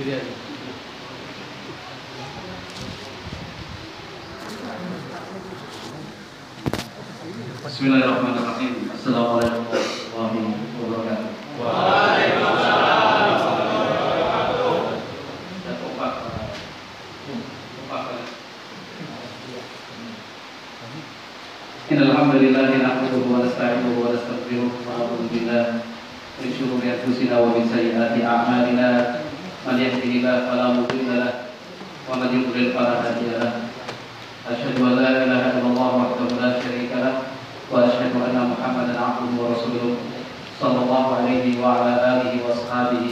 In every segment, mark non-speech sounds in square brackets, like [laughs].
Bismillahirrahmanirrahim. Assalamualaikum warahmatullahi wabarakatuh. Dan opak, opak. Innal hamdalillah nahmaduhu wa nasta'inuhu wa nastaghfiruh wa. من يهده الله فلا مضل له ومن يضلل فلا هادي له. أشهد أن لا إله إلا الله وحده لا شريك له وأشهد أن محمدا عبده ورسوله صلى الله عليه وعلى آله وأصحابه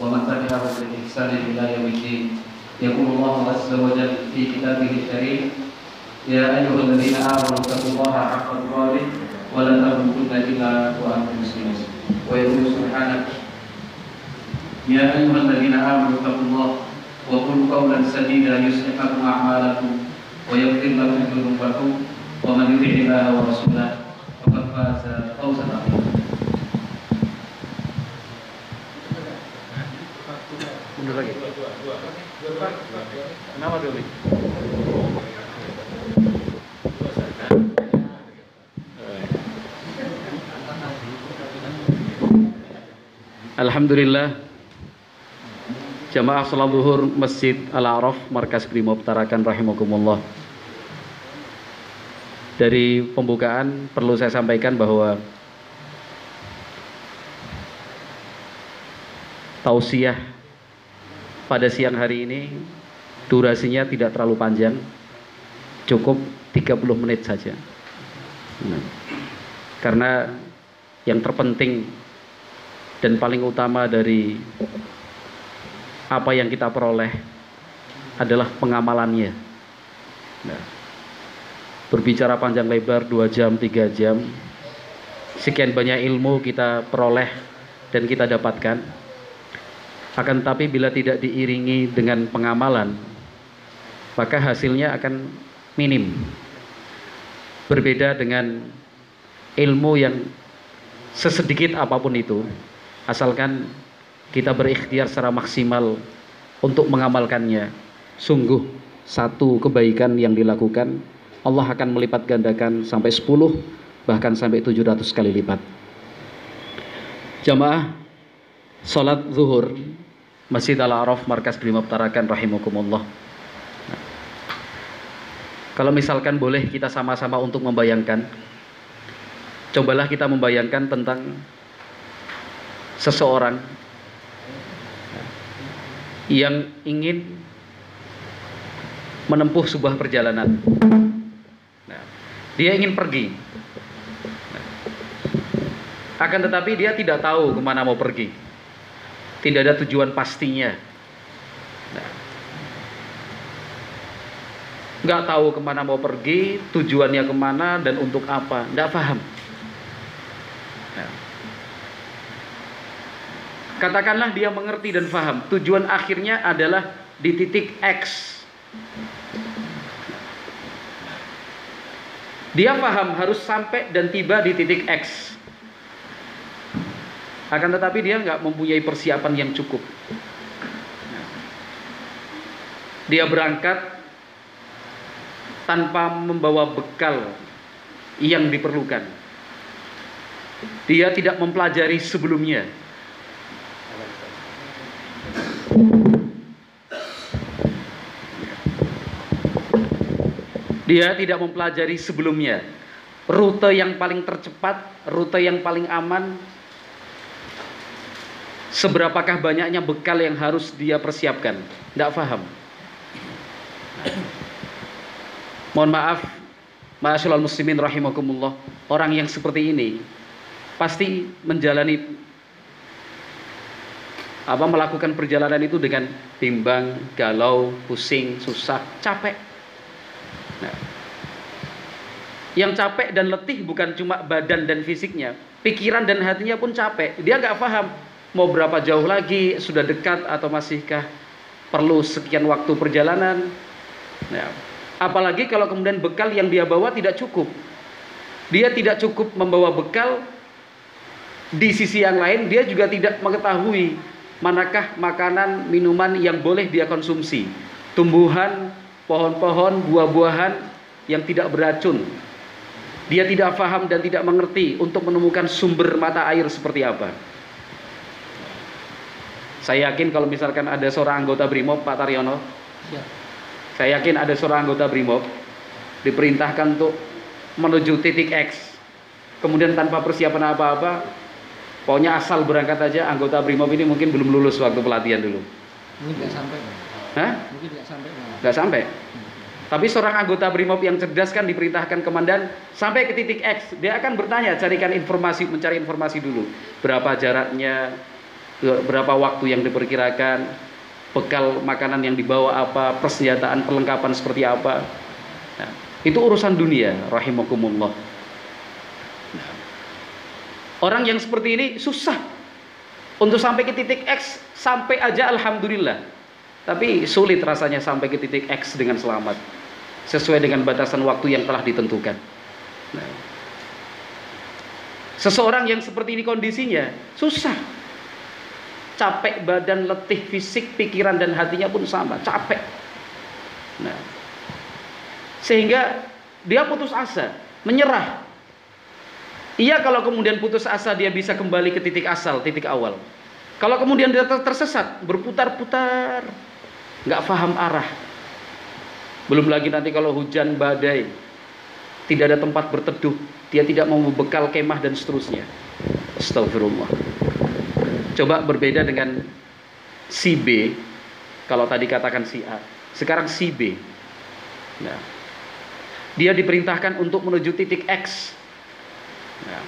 ومن تبعه بالإحسان إلى يوم الدين. يقول الله عز وجل في كتابه الكريم يا أيها الذين آمنوا اتقوا الله حق تقاته ولا تموتن إلا وأنتم مسلمون. ويقول سبحانه يا أيها الذين آمنوا اتقوا الله وقولوا قولا سديدا يصلح لكم أعمالكم ويغفر لكم ذنوبكم ومن يطع الله ورسوله فقد فاز فوزا عظيما Mundur lagi. Kenapa dulu? Alhamdulillah Jamaah salat zuhur Masjid Al-A'raf Markas Brimob Tarakan rahimakumullah. Dari pembukaan perlu saya sampaikan bahwa tausiah pada siang hari ini durasinya tidak terlalu panjang. Cukup 30 menit saja. Nah, karena yang terpenting dan paling utama dari apa yang kita peroleh adalah pengamalannya. Nah, berbicara panjang lebar 2 jam 3 jam sekian banyak ilmu kita peroleh dan kita dapatkan. Akan tetapi bila tidak diiringi dengan pengamalan maka hasilnya akan minim. Berbeda dengan ilmu yang sesedikit apa pun itu asalkan kita berikhtiar secara maksimal untuk mengamalkannya. Sungguh satu kebaikan yang dilakukan Allah akan melipat gandakan sampai 10 bahkan sampai 700 kali lipat. Jamaah salat zuhur Masjid Al-Araf Markas Brimob Tarakan rahimakumullah. Kalau misalkan boleh kita sama-sama untuk membayangkan cobalah kita membayangkan tentang seseorang yang ingin menempuh sebuah perjalanan. Nah, dia ingin pergi. Nah, akan tetapi dia tidak tahu ke mana mau pergi. Tidak ada tujuan pastinya. Nah, nggak tahu ke mana mau pergi, tujuannya ke mana dan untuk apa, nggak paham. Nah, katakanlah dia mengerti dan paham, tujuan akhirnya adalah di titik X. Dia paham harus sampai dan tiba di titik X. Akan tetapi dia nggak mempunyai persiapan yang cukup. Dia berangkat tanpa membawa bekal yang diperlukan. Dia tidak mempelajari sebelumnya. Dia tidak mempelajari sebelumnya rute yang paling tercepat, rute yang paling aman, seberapakah banyaknya bekal yang harus dia persiapkan. Tidak paham. Mohon maaf, ma'asyiral muslimin rahimakumullah. Orang yang seperti ini pasti menjalani apa melakukan perjalanan itu dengan bimbang, galau, pusing, susah, capek. Nah, yang capek dan letih bukan cuma badan dan fisiknya, pikiran dan hatinya pun capek. Dia nggak paham mau berapa jauh lagi, sudah dekat atau masihkah perlu sekian waktu perjalanan. Nah, apalagi kalau kemudian bekal yang dia bawa tidak cukup. Dia tidak cukup membawa bekal di sisi yang lain dia juga tidak mengetahui manakah makanan, minuman yang boleh dia konsumsi. Tumbuhan, pohon-pohon, buah-buahan yang tidak beracun. Dia tidak paham dan tidak mengerti untuk menemukan sumber mata air seperti apa. Saya yakin kalau misalkan ada seorang anggota BRIMOB, Pak Taryono, Ya. saya yakin ada seorang anggota BRIMOB diperintahkan untuk menuju titik X. Kemudian tanpa persiapan apa-apa, pokoknya asal berangkat aja anggota BRIMOB ini mungkin belum lulus waktu pelatihan dulu. Mungkin nggak sampai. Hah? Mungkin nggak sampai. Nggak sampai. Tapi seorang anggota BRIMOB yang cerdas kan diperintahkan komandan sampai ke titik X. Dia akan bertanya, carikan informasi, mencari informasi dulu. Berapa jaraknya, berapa waktu yang diperkirakan, bekal makanan yang dibawa apa, persenjataan, perlengkapan seperti apa. Nah, itu urusan dunia, rahimakumullah. Orang yang seperti ini susah untuk sampai ke titik X, sampai aja alhamdulillah. Tapi sulit rasanya sampai ke titik X dengan selamat sesuai dengan batasan waktu yang telah ditentukan. Nah, seseorang yang seperti ini kondisinya susah, capek badan, letih fisik, pikiran dan hatinya pun sama, capek. Nah, sehingga dia putus asa, menyerah. Iya kalau kemudian putus asa dia bisa kembali ke titik asal, titik awal. Kalau kemudian dia tersesat, berputar-putar, nggak paham arah, belum lagi nanti kalau hujan badai, tidak ada tempat berteduh, dia tidak mau bekal kemah dan seterusnya. Astagfirullah. Coba berbeda dengan si B, kalau tadi katakan si A, sekarang si B. Nah, dia diperintahkan untuk menuju titik X. Nah,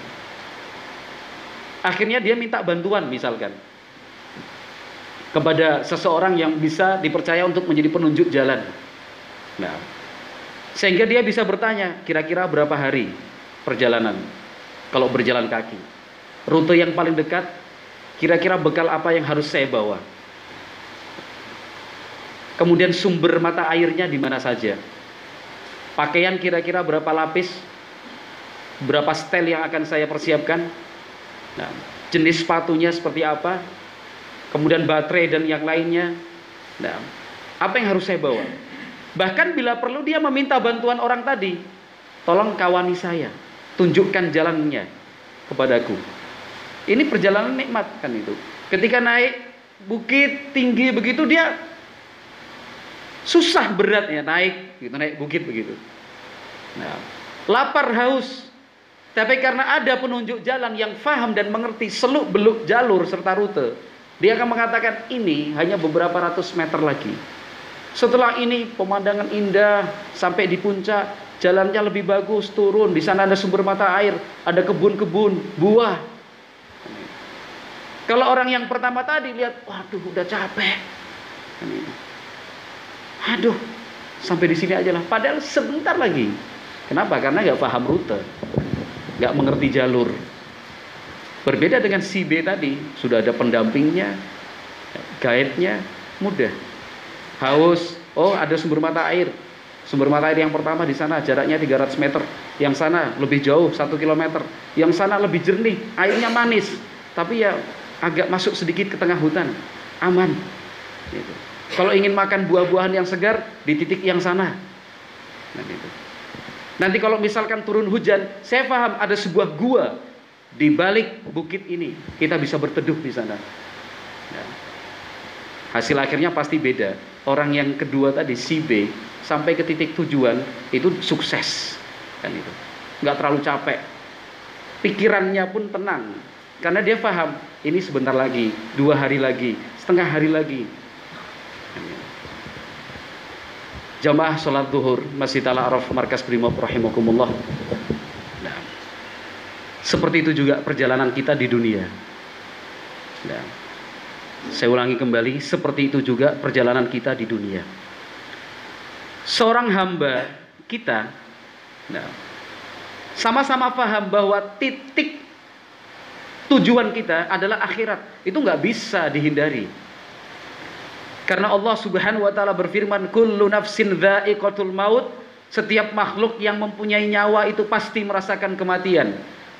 akhirnya dia minta bantuan misalkan kepada seseorang yang bisa dipercaya untuk menjadi penunjuk jalan. Nah, sehingga dia bisa bertanya, kira-kira berapa hari perjalanan kalau berjalan kaki? Rute yang paling dekat, kira-kira bekal apa yang harus saya bawa? Kemudian sumber mata airnya di mana saja? Pakaian kira-kira berapa lapis? Berapa setel yang akan saya persiapkan? Nah, jenis sepatunya seperti apa? Kemudian baterai dan yang lainnya. Nah, apa yang harus saya bawa? Bahkan bila perlu dia meminta bantuan orang tadi, tolong kawani saya, tunjukkan jalannya kepadaku. Ini perjalanan nikmat kan itu. Ketika naik bukit tinggi begitu dia susah berat ya naik gitu naik bukit begitu. Nah, lapar haus. Tapi karena ada penunjuk jalan yang faham dan mengerti seluk beluk jalur serta rute, dia akan mengatakan ini hanya beberapa ratus meter lagi setelah ini pemandangan indah sampai di puncak, jalannya lebih bagus, turun. Di sana ada sumber mata air, ada kebun-kebun, buah. Kalau orang yang pertama tadi lihat, waduh udah capek. Aduh, sampai di sini aja lah. Padahal sebentar lagi. Kenapa? Karena nggak paham rute, nggak mengerti jalur. Berbeda dengan si B tadi, sudah ada pendampingnya, guide-nya, mudah haus, oh ada sumber mata air. Sumber mata air yang pertama di sana jaraknya 300 meter, yang sana lebih jauh 1 km, yang sana lebih jernih, airnya manis, tapi ya agak masuk sedikit ke tengah hutan, aman. Gitu. Kalau ingin makan buah-buahan yang segar di titik yang sana. Nah, gitu. Nanti kalau misalkan turun hujan, saya paham ada sebuah gua di balik bukit ini, kita bisa berteduh di sana. Ya. Hasil akhirnya pasti beda. Orang yang kedua tadi si B sampai ke titik tujuan itu sukses. Kan itu. Nggak terlalu capek. Pikirannya pun tenang. Karena dia paham ini sebentar lagi dua hari lagi setengah hari lagi jamaah sholat duhur Masjid Al Araf Markas Brimob rahimakumullah nah, seperti itu juga perjalanan kita di dunia nah, saya ulangi kembali, seperti itu juga perjalanan kita di dunia. Seorang hamba kita, nah, sama-sama paham bahwa titik tujuan kita adalah akhirat. Itu nggak bisa dihindari. Karena Allah Subhanahu wa taala berfirman, "Kullu nafsin dha'iqatul maut." Setiap makhluk yang mempunyai nyawa itu pasti merasakan kematian.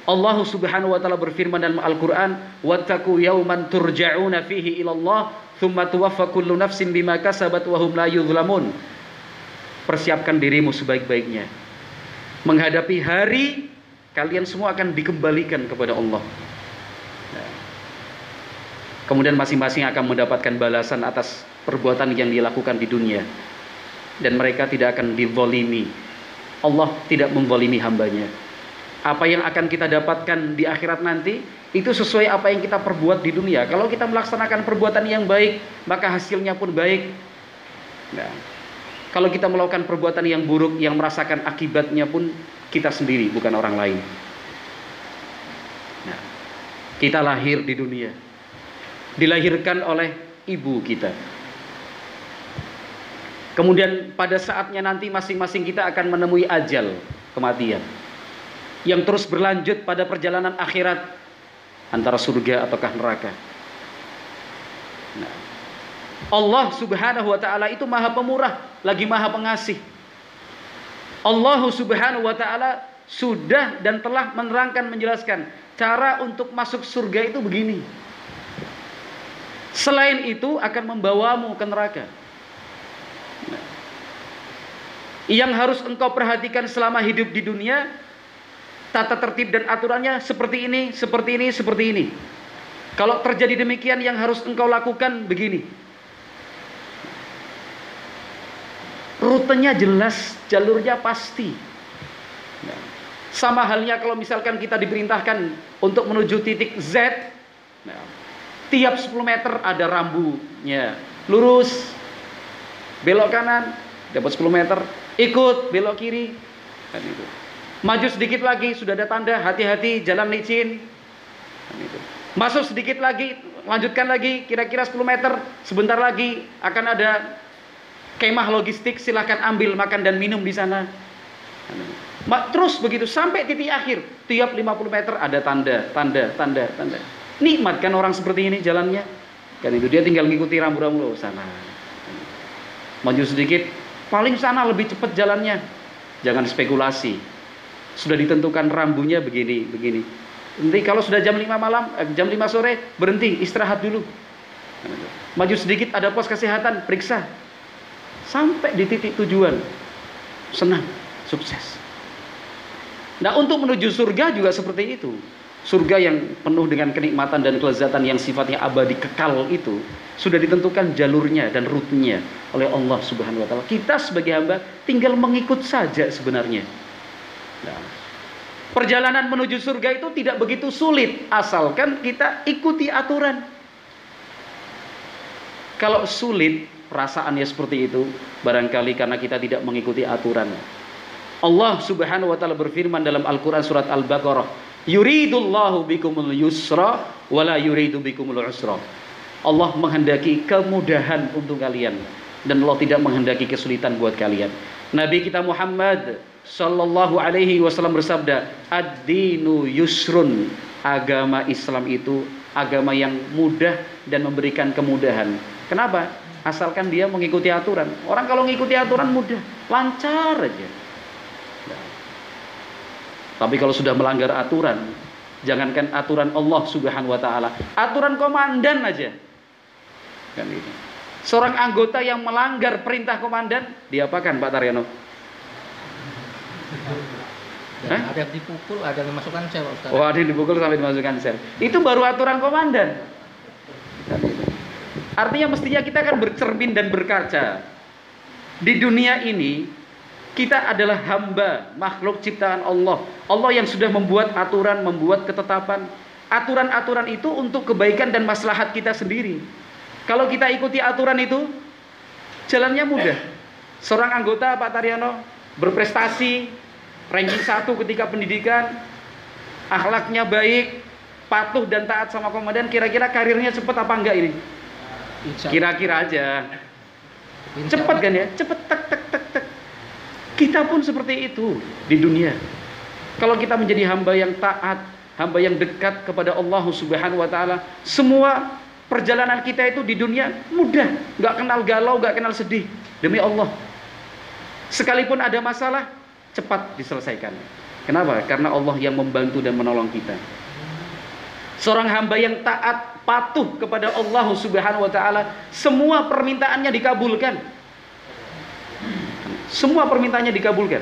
Allah Subhanahu wa taala berfirman dalam Al-Qur'an, "Wattaqu yawman turja'una fihi ila Allah, tsumma tuwaffa kullu nafsin bima kasabat wa hum la yuzlamun." Persiapkan dirimu sebaik-baiknya. Menghadapi hari kalian semua akan dikembalikan kepada Allah. Nah. Kemudian masing-masing akan mendapatkan balasan atas perbuatan yang dilakukan di dunia. Dan mereka tidak akan divolimi. Allah tidak memvolimi hambanya apa yang akan kita dapatkan di akhirat nanti itu sesuai apa yang kita perbuat di dunia. Kalau kita melaksanakan perbuatan yang baik, maka hasilnya pun baik. Nah, kalau kita melakukan perbuatan yang buruk, yang merasakan akibatnya pun kita sendiri, bukan orang lain. Nah, kita lahir di dunia, dilahirkan oleh ibu kita. Kemudian pada saatnya nanti masing-masing kita akan menemui ajal, kematian yang terus berlanjut pada perjalanan akhirat antara surga ataukah neraka. Nah, Allah Subhanahu wa taala itu Maha Pemurah, lagi Maha Pengasih. Allah Subhanahu wa taala sudah dan telah menerangkan menjelaskan cara untuk masuk surga itu begini. Selain itu akan membawamu ke neraka. Yang harus engkau perhatikan selama hidup di dunia tata tertib dan aturannya seperti ini, seperti ini, seperti ini. Kalau terjadi demikian yang harus engkau lakukan begini. Rutenya jelas, jalurnya pasti. Sama halnya kalau misalkan kita diperintahkan untuk menuju titik Z, tiap 10 meter ada rambunya, lurus, belok kanan, dapat 10 meter, ikut belok kiri, kan itu. Maju sedikit lagi sudah ada tanda hati-hati jalan licin. Masuk sedikit lagi, lanjutkan lagi kira-kira 10 meter, sebentar lagi akan ada kemah logistik, silahkan ambil makan dan minum di sana. Terus begitu sampai titik akhir, tiap 50 meter ada tanda, tanda, tanda, tanda. Nikmat kan orang seperti ini jalannya. Kan itu dia tinggal ngikuti rambu-rambu sana. Maju sedikit, paling sana lebih cepat jalannya. Jangan spekulasi sudah ditentukan rambunya begini, begini. Nanti kalau sudah jam 5 malam, eh, jam 5 sore, berhenti, istirahat dulu. Maju sedikit ada pos kesehatan, periksa. Sampai di titik tujuan. Senang, sukses. Nah, untuk menuju surga juga seperti itu. Surga yang penuh dengan kenikmatan dan kelezatan yang sifatnya abadi kekal itu sudah ditentukan jalurnya dan rutenya oleh Allah Subhanahu wa taala. Kita sebagai hamba tinggal mengikut saja sebenarnya. Nah, perjalanan menuju surga itu tidak begitu sulit asalkan kita ikuti aturan. Kalau sulit perasaannya seperti itu, barangkali karena kita tidak mengikuti aturan. Allah Subhanahu wa taala berfirman dalam Al-Qur'an surat Al-Baqarah, "Yuridullahu bikumul yusra wala yuridu bikumul usra." Allah menghendaki kemudahan untuk kalian dan Allah tidak menghendaki kesulitan buat kalian. Nabi kita Muhammad Sallallahu alaihi wasallam bersabda, "Ad-dinu yusrun." Agama Islam itu agama yang mudah dan memberikan kemudahan. Kenapa? Asalkan dia mengikuti aturan. Orang kalau mengikuti aturan mudah, lancar aja. Tapi kalau sudah melanggar aturan, jangankan aturan Allah Subhanahu wa taala, aturan komandan aja. Kan gitu. Seorang anggota yang melanggar perintah komandan, diapakan Pak Taryono? Dan ada yang dipukul, ada yang dimasukkan sel. Ustaz. Oh, ada yang dipukul sampai dimasukkan sel. Itu baru aturan komandan. Artinya mestinya kita akan bercermin dan berkaca. Di dunia ini kita adalah hamba, makhluk ciptaan Allah. Allah yang sudah membuat aturan, membuat ketetapan. Aturan-aturan itu untuk kebaikan dan maslahat kita sendiri. Kalau kita ikuti aturan itu, jalannya mudah. Seorang anggota Pak Taryono berprestasi, ranking satu ketika pendidikan, akhlaknya baik, patuh dan taat sama komandan, kira-kira karirnya cepat apa enggak ini? Kira-kira aja. Cepat kan ya? Cepat tek tek tek tek. Kita pun seperti itu di dunia. Kalau kita menjadi hamba yang taat, hamba yang dekat kepada Allah Subhanahu wa taala, semua perjalanan kita itu di dunia mudah, nggak kenal galau, nggak kenal sedih demi Allah. Sekalipun ada masalah, cepat diselesaikan. Kenapa? Karena Allah yang membantu dan menolong kita. Seorang hamba yang taat, patuh kepada Allah Subhanahu wa taala, semua permintaannya dikabulkan. Semua permintaannya dikabulkan.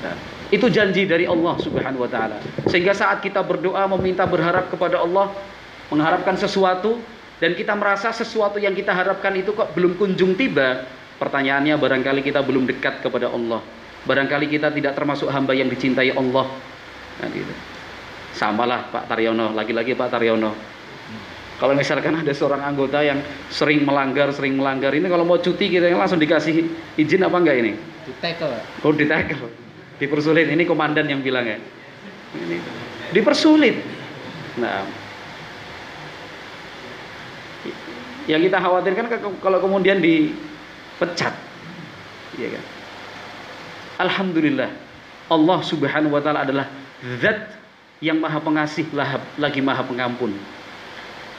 Nah, itu janji dari Allah Subhanahu wa taala. Sehingga saat kita berdoa meminta berharap kepada Allah, mengharapkan sesuatu dan kita merasa sesuatu yang kita harapkan itu kok belum kunjung tiba, pertanyaannya barangkali kita belum dekat kepada Allah. Barangkali kita tidak termasuk hamba yang dicintai Allah. Nah, gitu. Samalah Pak Taryono, lagi-lagi Pak Taryono. Kalau misalkan ada seorang anggota yang sering melanggar, sering melanggar, ini kalau mau cuti kita langsung dikasih izin apa enggak ini? Di tackle. Oh ditackle, dipersulit. Ini komandan yang bilang ya. Ini dipersulit. Nah, yang kita khawatirkan kalau kemudian dipecat, ya kan? Alhamdulillah, Allah Subhanahu Wa Taala adalah Zat yang Maha Pengasih, lahap- lagi Maha Pengampun.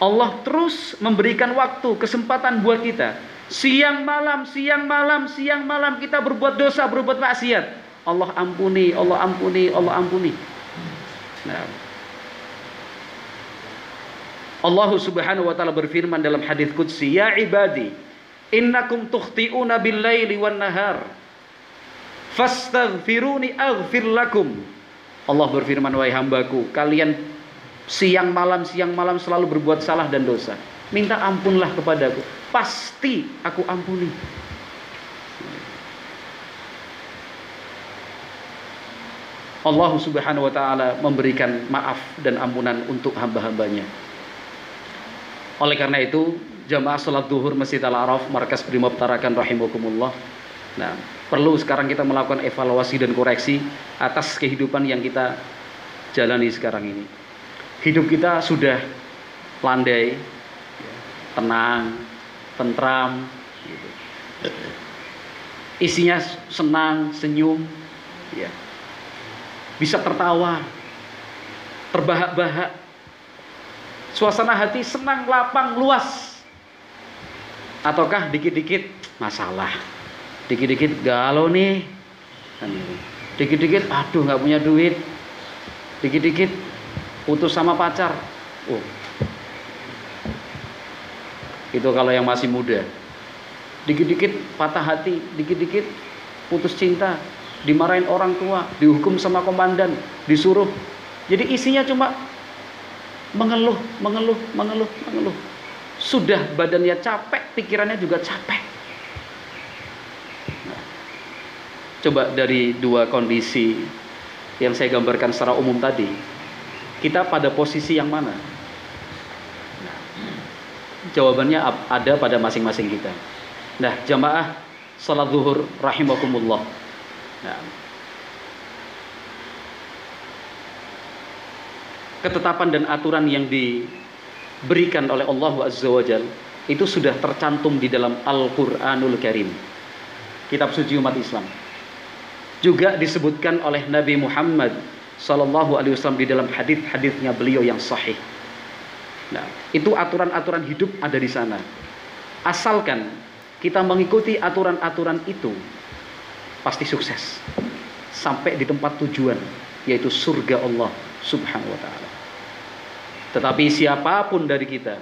Allah terus memberikan waktu, kesempatan buat kita. Siang malam, siang malam, siang malam kita berbuat dosa, berbuat maksiat. Allah ampuni, Allah ampuni, Allah ampuni. Nah. Allah Subhanahu wa taala berfirman dalam hadis qudsi, "Ya ibadi, innakum tukhti'una bil-laili wan-nahar. Fastaghfiruni aghfir lakum." Allah berfirman, "Wahai hambaku, kalian siang malam siang malam selalu berbuat salah dan dosa. Minta ampunlah kepadaku, pasti aku ampuni." Allah Subhanahu wa taala memberikan maaf dan ampunan untuk hamba-hambanya. Oleh karena itu, jamaah salat duhur Masjid Al-Araf Markas Brimob Tarakan rahimakumullah. Nah, perlu sekarang kita melakukan evaluasi dan koreksi atas kehidupan yang kita jalani sekarang ini. Hidup kita sudah landai, tenang, tentram, gitu. isinya senang, senyum, ya. bisa tertawa, terbahak-bahak, suasana hati senang, lapang, luas, ataukah dikit-dikit masalah, dikit-dikit galau nih, kan gitu. dikit-dikit aduh nggak punya duit, dikit-dikit putus sama pacar, oh. Itu kalau yang masih muda. Dikit-dikit patah hati dikit-dikit putus cinta dimarahin orang tua dihukum sama komandan disuruh. Jadi isinya cuma mengeluh mengeluh mengeluh mengeluh. Sudah badannya capek pikirannya juga capek. Nah, coba dari dua kondisi yang saya gambarkan secara umum tadi kita pada posisi yang mana Jawabannya ada pada masing-masing kita. Nah, jamaah salat zuhur rahimakumullah. Nah, ketetapan dan aturan yang diberikan oleh Allah Azza wa itu sudah tercantum di dalam Al-Qur'anul Karim. Kitab suci umat Islam. Juga disebutkan oleh Nabi Muhammad sallallahu alaihi wasallam di dalam hadis-hadisnya beliau yang sahih. Nah, itu aturan-aturan hidup ada di sana. Asalkan kita mengikuti aturan-aturan itu, pasti sukses. Sampai di tempat tujuan, yaitu surga Allah subhanahu wa ta'ala. Tetapi siapa pun dari kita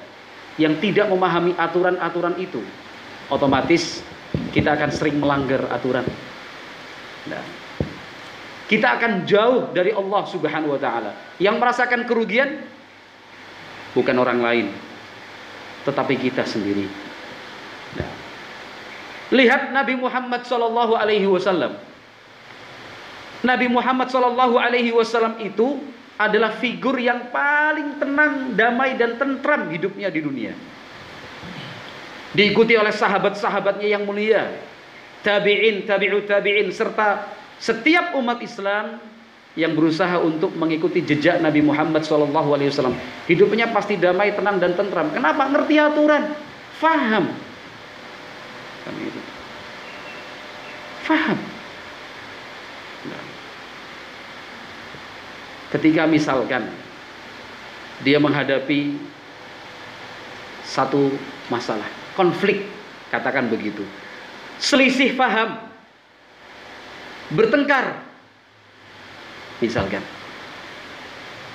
yang tidak memahami aturan-aturan itu, otomatis kita akan sering melanggar aturan. Nah, kita akan jauh dari Allah subhanahu wa ta'ala. Yang merasakan kerugian, bukan orang lain, tetapi kita sendiri. Nah, lihat Nabi Muhammad Shallallahu Alaihi Wasallam. Nabi Muhammad Shallallahu Alaihi Wasallam itu adalah figur yang paling tenang, damai dan tentram hidupnya di dunia. Diikuti oleh sahabat-sahabatnya yang mulia, tabi'in, tabi'ut tabi'in serta setiap umat Islam yang berusaha untuk mengikuti jejak Nabi Muhammad SAW. Hidupnya pasti damai, tenang dan tentram. Kenapa? Ngerti aturan, faham. Faham. Nah. Ketika misalkan dia menghadapi satu masalah, konflik, katakan begitu. Selisih paham, bertengkar, misalkan.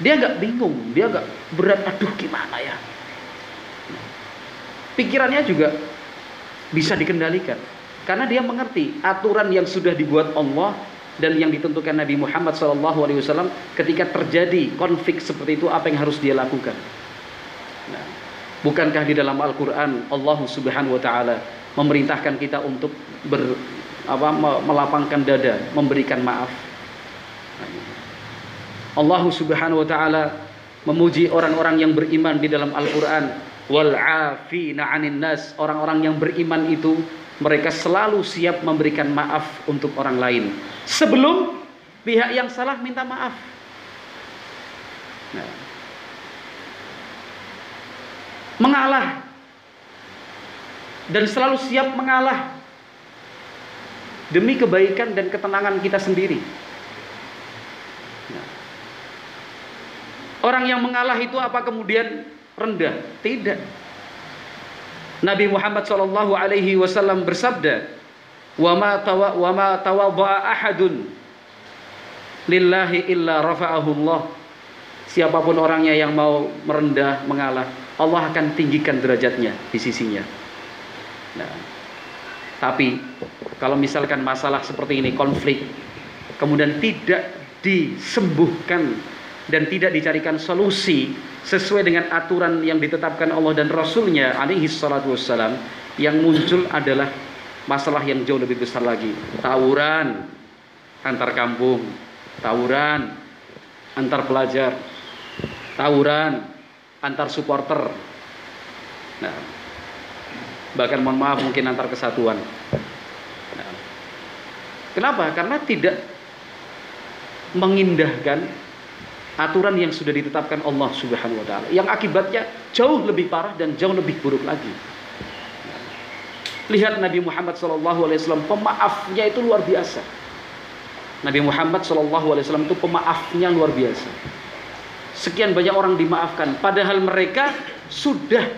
Dia nggak bingung, dia nggak berat, aduh gimana ya. Pikirannya juga bisa dikendalikan. Karena dia mengerti aturan yang sudah dibuat Allah dan yang ditentukan Nabi Muhammad SAW ketika terjadi konflik seperti itu apa yang harus dia lakukan. Nah, bukankah di dalam Al-Quran Allah Subhanahu Wa Taala memerintahkan kita untuk ber, apa, melapangkan dada, memberikan maaf. Allah Subhanahu Wa Taala memuji orang-orang yang beriman di dalam Al-Quran wal afina 'anil nas orang-orang yang beriman itu mereka selalu siap memberikan maaf untuk orang lain sebelum pihak yang salah minta maaf. Nah. Mengalah dan selalu siap mengalah demi kebaikan dan ketenangan kita sendiri. Nah. Orang yang mengalah itu apa kemudian rendah? Tidak. Nabi Muhammad Shallallahu Alaihi Wasallam bersabda, "Wa ma tawa wa ma tawadha'a ahadun lillahi illa rafa'ahu Allah." Siapa pun orangnya yang mau merendah, mengalah, Allah akan tinggikan derajatnya di sisinya. Nah, tapi kalau misalkan masalah seperti ini konflik, kemudian tidak disembuhkan dan tidak dicarikan solusi sesuai dengan aturan yang ditetapkan Allah dan Rasulnya alaihi salatu wassalam yang muncul adalah masalah yang jauh lebih besar lagi. Tawuran antar kampung tawuran antar pelajar tawuran antar supporter. Nah, bahkan mohon maaf mungkin antar kesatuan nah, kenapa karena tidak mengindahkan aturan yang sudah ditetapkan Allah Subhanahu wa taala yang akibatnya jauh lebih parah dan jauh lebih buruk lagi. Lihat Nabi Muhammad SAW pemaafnya itu luar biasa. Nabi Muhammad SAW itu pemaafnya luar biasa. Sekian banyak orang dimaafkan, padahal mereka sudah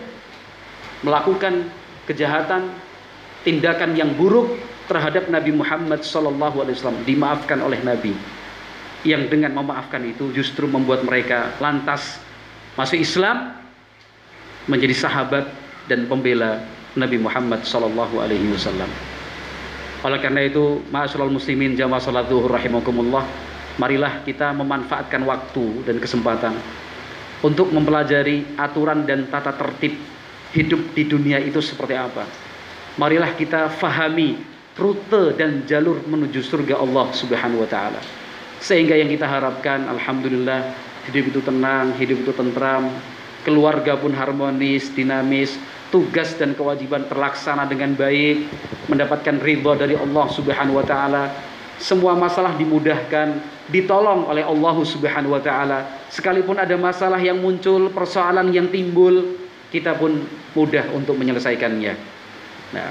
melakukan kejahatan, tindakan yang buruk terhadap Nabi Muhammad SAW dimaafkan oleh Nabi yang dengan memaafkan itu justru membuat mereka lantas masuk Islam menjadi sahabat dan pembela Nabi Muhammad wasallam. Oleh karena itu, ma'asyiral muslimin jamaah salat rahimakumullah, marilah kita memanfaatkan waktu dan kesempatan untuk mempelajari aturan dan tata tertib hidup di dunia itu seperti apa. Marilah kita fahami rute dan jalur menuju surga Allah Subhanahu wa taala. Sehingga yang kita harapkan Alhamdulillah hidup itu tenang, hidup itu tentram, keluarga pun harmonis, dinamis, tugas dan kewajiban terlaksana dengan baik, mendapatkan ridho dari Allah Subhanahu wa taala. Semua masalah dimudahkan, ditolong oleh Allah Subhanahu wa taala. Sekalipun ada masalah yang muncul, persoalan yang timbul, kita pun mudah untuk menyelesaikannya. Nah,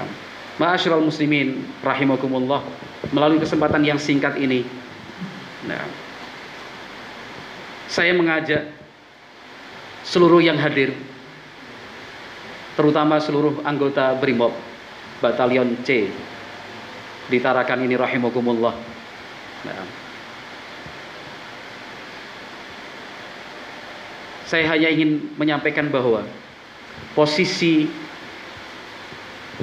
Ma'asyiral muslimin rahimakumullah, melalui kesempatan yang singkat ini Nah, saya mengajak seluruh yang hadir, terutama seluruh anggota BRIMOB Batalion C di Tarakan ini rahimakumullah. Nah, saya hanya ingin menyampaikan bahwa posisi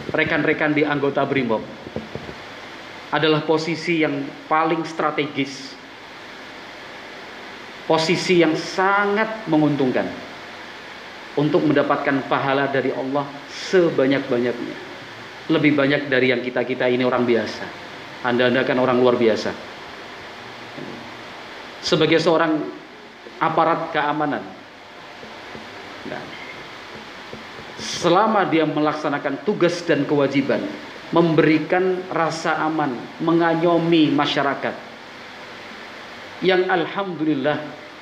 rekan-rekan di anggota BRIMOB adalah posisi yang paling strategis posisi yang sangat menguntungkan untuk mendapatkan pahala dari Allah sebanyak-banyaknya. Lebih banyak dari yang kita-kita ini orang biasa. Anda-anda kan orang luar biasa. Sebagai seorang aparat keamanan. Nah, selama dia melaksanakan tugas dan kewajiban, memberikan rasa aman, mengayomi masyarakat, yang alhamdulillah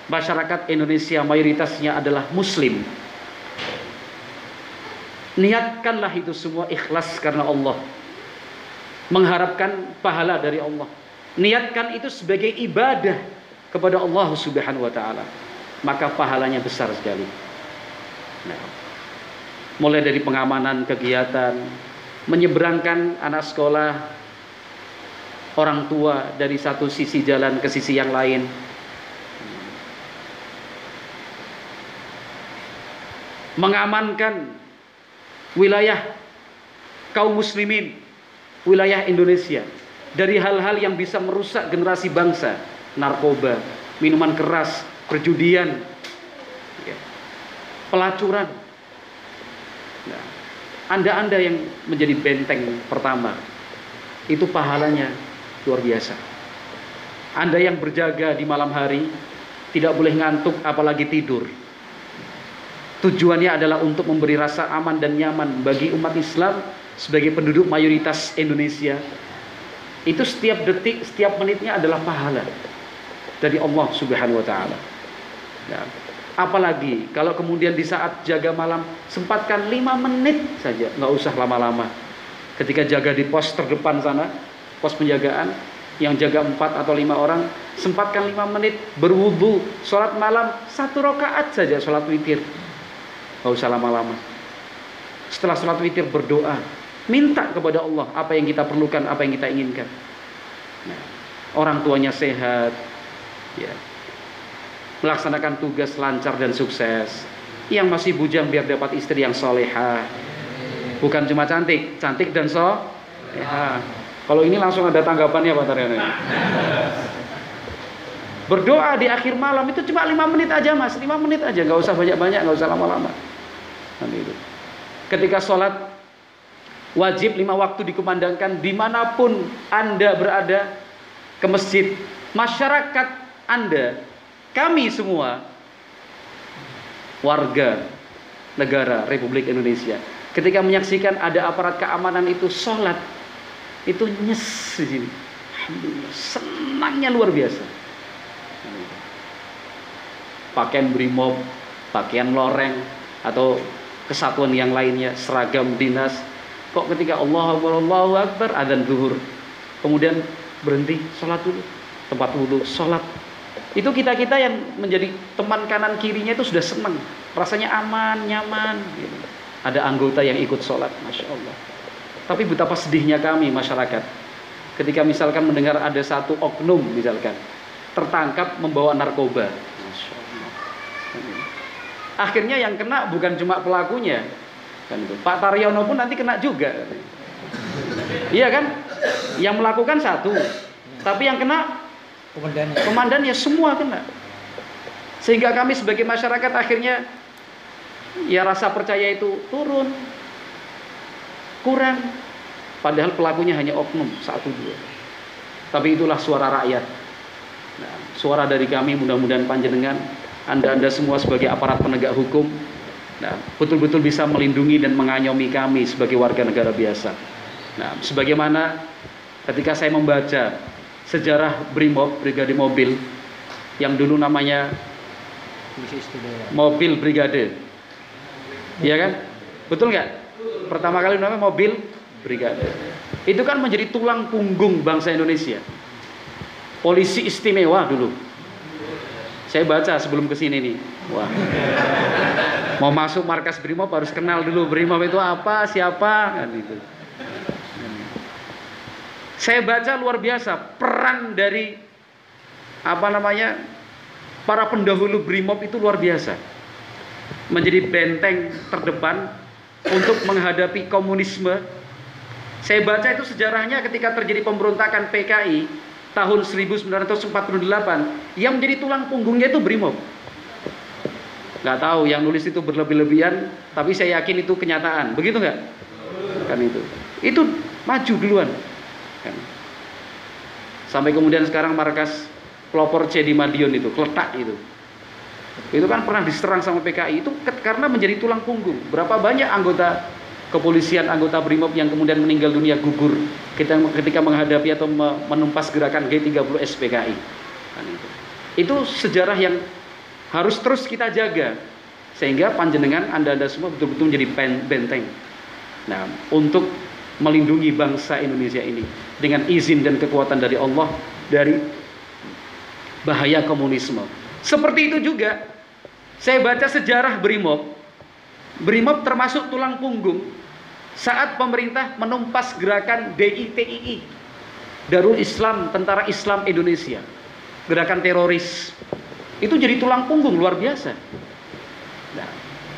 masyarakat Indonesia mayoritasnya adalah muslim. Niatkanlah itu semua ikhlas karena Allah. Mengharapkan pahala dari Allah. Niatkan itu sebagai ibadah kepada Allah Subhanahu wa taala. Maka pahalanya besar sekali. Nah, mulai dari pengamanan kegiatan, menyeberangkan anak sekolah, orang tua dari satu sisi jalan ke sisi yang lain. Mengamankan wilayah kaum muslimin, wilayah Indonesia dari hal-hal yang bisa merusak generasi bangsa, narkoba, minuman keras, perjudian, ya, pelacuran, anda-anda yang menjadi benteng pertama, itu pahalanya luar biasa. Anda yang berjaga di malam hari, tidak boleh ngantuk apalagi tidur. Tujuannya adalah untuk memberi rasa aman dan nyaman bagi umat Islam sebagai penduduk mayoritas Indonesia. Itu setiap detik, setiap menitnya adalah pahala dari Allah Subhanahu wa taala. Ya. Apalagi kalau kemudian di saat jaga malam sempatkan lima menit saja, nggak usah lama-lama. Ketika jaga di pos terdepan sana, pos penjagaan, yang jaga empat atau lima orang sempatkan lima menit berwudu sholat malam satu rakaat saja sholat witir. Nggak usah lama-lama. Setelah sholat witir berdoa minta kepada Allah apa yang kita perlukan apa yang kita inginkan. Nah, orang tuanya sehat ya melaksanakan tugas lancar dan sukses yang masih bujang biar dapat istri yang soleha bukan cuma cantik cantik dan so ya kalau ini langsung ada tanggapannya Pak Taryono. Berdoa di akhir malam itu cuma lima menit aja mas, lima menit aja, nggak usah banyak-banyak, nggak usah lama-lama. Itu. Ketika sholat wajib lima waktu dikumandangkan di mana pun anda berada ke masjid, masyarakat anda, kami semua warga negara Republik Indonesia, ketika menyaksikan ada aparat keamanan itu sholat itu nyes di sini. Alhamdulillah, senangnya luar biasa. Pakaian brimob, pakaian loreng, atau kesatuan yang lainnya, seragam dinas. Kok ketika Allah Akbar, Allahu Akbar, adzan zuhur. Kemudian berhenti, sholat dulu. Tempat wudhu, sholat. Itu kita-kita yang menjadi teman kanan kirinya itu sudah senang. Rasanya aman, nyaman. Gitu. Ada anggota yang ikut sholat, Masya Allah. Tapi betapa sedihnya kami masyarakat ketika misalkan mendengar ada satu oknum misalkan tertangkap membawa narkoba. Akhirnya yang kena bukan cuma pelakunya, kan. Pak Taryono pun nanti kena juga. Iya kan? Yang melakukan satu, tapi yang kena komandannya. Komandannya semua kena. Sehingga kami sebagai masyarakat akhirnya ya rasa percaya itu turun, kurang. Padahal pelakunya hanya oknum satu dua. Tapi itulah suara rakyat. Nah, suara dari kami mudah-mudahan panjenengan anda-anda semua sebagai aparat penegak hukum nah, betul-betul bisa melindungi dan mengayomi kami sebagai warga negara biasa. Nah, sebagaimana ketika saya membaca sejarah Brimob, Brigade Mobil yang dulu namanya Mobil Brigade. Iya kan? Betul nggak? Pertama kali namanya Mobil Brigade. Itu kan menjadi tulang punggung bangsa Indonesia. Polisi istimewa dulu. Saya baca sebelum ke sini nih. Wah. Mau masuk markas Brimob harus kenal dulu Brimob itu apa, siapa, kan itu. Saya baca luar biasa peran dari apa namanya para pendahulu Brimob itu luar biasa. Menjadi benteng terdepan untuk menghadapi komunisme saya baca itu sejarahnya ketika terjadi pemberontakan PKI tahun 1948 yang menjadi tulang punggungnya itu Brimob. Gak tahu yang nulis itu berlebih-lebihan, tapi saya yakin itu kenyataan. Begitu nggak? Kan itu. Itu maju duluan. Sampai kemudian sekarang markas pelopor C di Madiun itu, keletak itu. Itu kan pernah diserang sama PKI itu karena menjadi tulang punggung. Berapa banyak anggota kepolisian anggota BRIMOB yang kemudian meninggal dunia gugur kita ketika menghadapi atau menumpas gerakan G30 SPKI. Kan itu. itu sejarah yang harus terus kita jaga sehingga panjenengan anda-anda semua betul-betul menjadi benteng. Nah, untuk melindungi bangsa Indonesia ini dengan izin dan kekuatan dari Allah dari bahaya komunisme. Seperti itu juga saya baca sejarah BRIMOB. BRIMOB termasuk tulang punggung saat pemerintah menumpas gerakan DITII Darul Islam Tentara Islam Indonesia gerakan teroris itu jadi tulang punggung luar biasa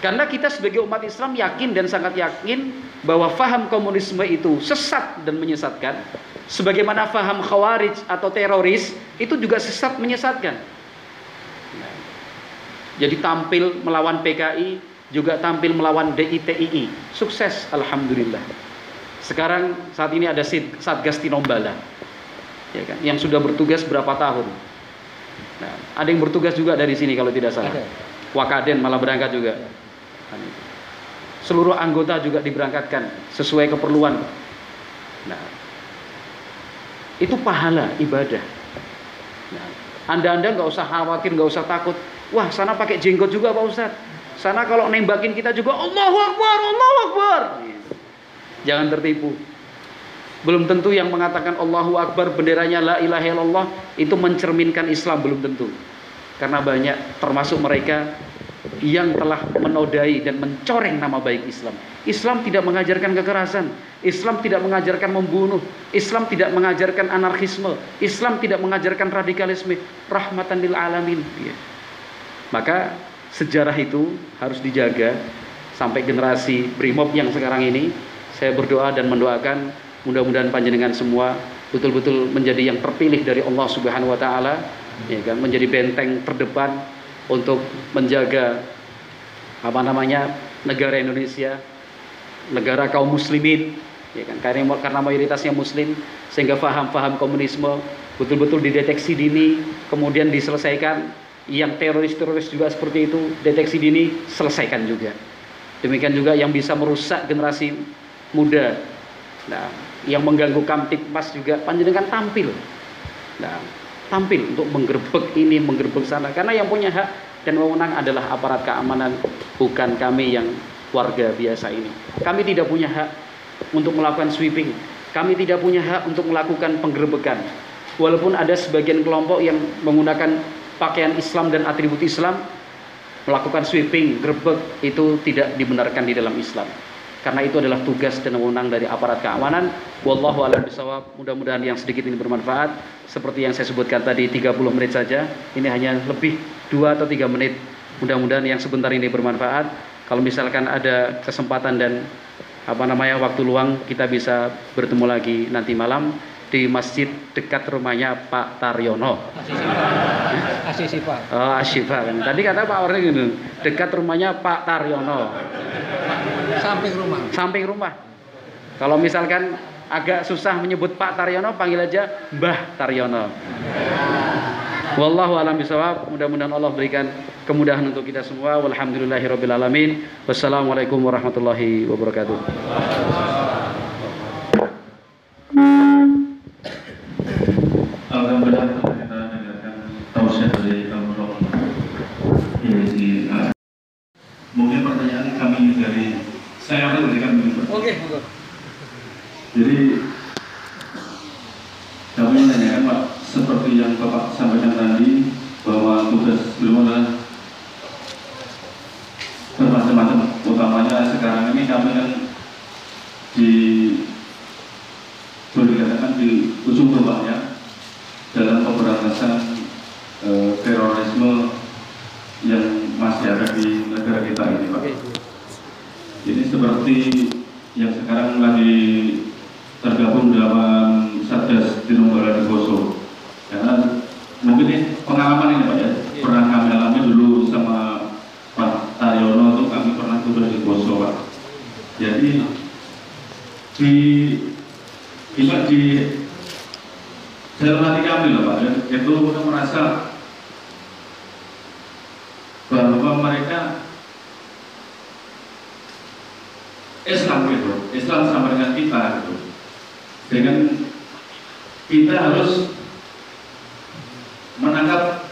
Karena kita sebagai umat Islam yakin dan sangat yakin bahwa faham komunisme itu sesat dan menyesatkan. Sebagaimana faham khawarij atau teroris itu juga sesat menyesatkan. Jadi tampil melawan PKI, juga tampil melawan DITII. Sukses, Alhamdulillah. Sekarang saat ini ada Satgas Tinombala. Ya kan, yang sudah bertugas berapa tahun. Nah, ada yang bertugas juga dari sini kalau tidak salah. Wakaden malah berangkat juga. Seluruh anggota juga diberangkatkan sesuai keperluan. Nah, itu pahala ibadah. Nah, anda-anda nggak usah khawatir, nggak usah takut. Wah, sana pakai jenggot juga Pak Ustadz. Sana kalau nembakin kita juga Allahu Akbar, Allahu Akbar. Jangan tertipu. Belum tentu yang mengatakan Allahu Akbar benderanya la ilaha illallah itu mencerminkan Islam belum tentu. Karena banyak termasuk mereka yang telah menodai dan mencoreng nama baik Islam. Islam tidak mengajarkan kekerasan, Islam tidak mengajarkan membunuh, Islam tidak mengajarkan anarkisme, Islam tidak mengajarkan radikalisme, rahmatan lil alamin. Ya. Maka sejarah itu harus dijaga sampai generasi Brimob yang sekarang ini. Saya berdoa dan mendoakan mudah-mudahan panjenengan semua betul-betul menjadi yang terpilih dari Allah Subhanahu wa taala, ya kan, menjadi benteng terdepan untuk menjaga apa namanya negara Indonesia, negara kaum muslimin, ya kan karena karena mayoritasnya muslim sehingga faham-faham komunisme betul-betul dideteksi dini, kemudian diselesaikan. Yang teroris-teroris juga seperti itu, deteksi dini selesaikan juga. Demikian juga yang bisa merusak generasi muda. Nah, yang mengganggu Kamtipmas juga panjenengan tampil. Nah, tampil untuk menggerbek ini, menggerbek sana. Karena yang punya hak dan wewenang adalah aparat keamanan, bukan kami yang warga biasa ini. Kami tidak punya hak untuk melakukan sweeping. Kami tidak punya hak untuk melakukan penggerbekan. Walaupun ada sebagian kelompok yang menggunakan pakaian Islam dan atribut Islam melakukan sweeping, gerbek itu tidak dibenarkan di dalam Islam. Karena itu adalah tugas dan wewenang dari aparat keamanan. Wallahu a'lam bishawab. Mudah-mudahan yang sedikit ini bermanfaat. Seperti yang saya sebutkan tadi 30 menit saja. Ini hanya lebih 2 atau 3 menit. Mudah-mudahan yang sebentar ini bermanfaat. Kalau misalkan ada kesempatan dan apa namanya waktu luang kita bisa bertemu lagi nanti malam di masjid dekat rumahnya Pak Taryono. Asisipa. Oh, Asyifa kan. Tadi kata Pak Orne gitu, dekat rumahnya Pak Taryono. Samping rumah. Samping rumah. Kalau misalkan agak susah menyebut Pak Taryono, panggil aja Mbah Taryono. Wallahu alam bisawab. Mudah-mudahan Allah berikan kemudahan untuk kita semua. Walhamdulillahirabbil alamin. Wassalamualaikum warahmatullahi wabarakatuh. Alhamdulillah kita dengarkan tausiah dari Al-Mu'min di Mungkin pertanyaan kami dari saya akan berikan. Oke, monggo. Jadi kami menanyakan Pak, seperti yang Bapak sampaikan tadi bahwa tugas beliau adalah bermacam-macam. Utamanya sekarang ini kami kan di boleh dikatakan di ujung tombaknya dalam pemberantasan eh, terorisme yang masih ada di negara kita ini Pak. Ini seperti yang sekarang lagi tergabung dalam Satgas Tinombala di Poso. Karena mungkin ini pengalaman ini Pak ya, pernah kami alami dulu sama Pak Taryono itu kami pernah tugas di Poso Pak. Jadi di kita di dalam hati kami loh Pak, ya, itu kita merasa bahwa mereka Islam gitu, Islam sama dengan kita gitu. Dengan kita harus menangkap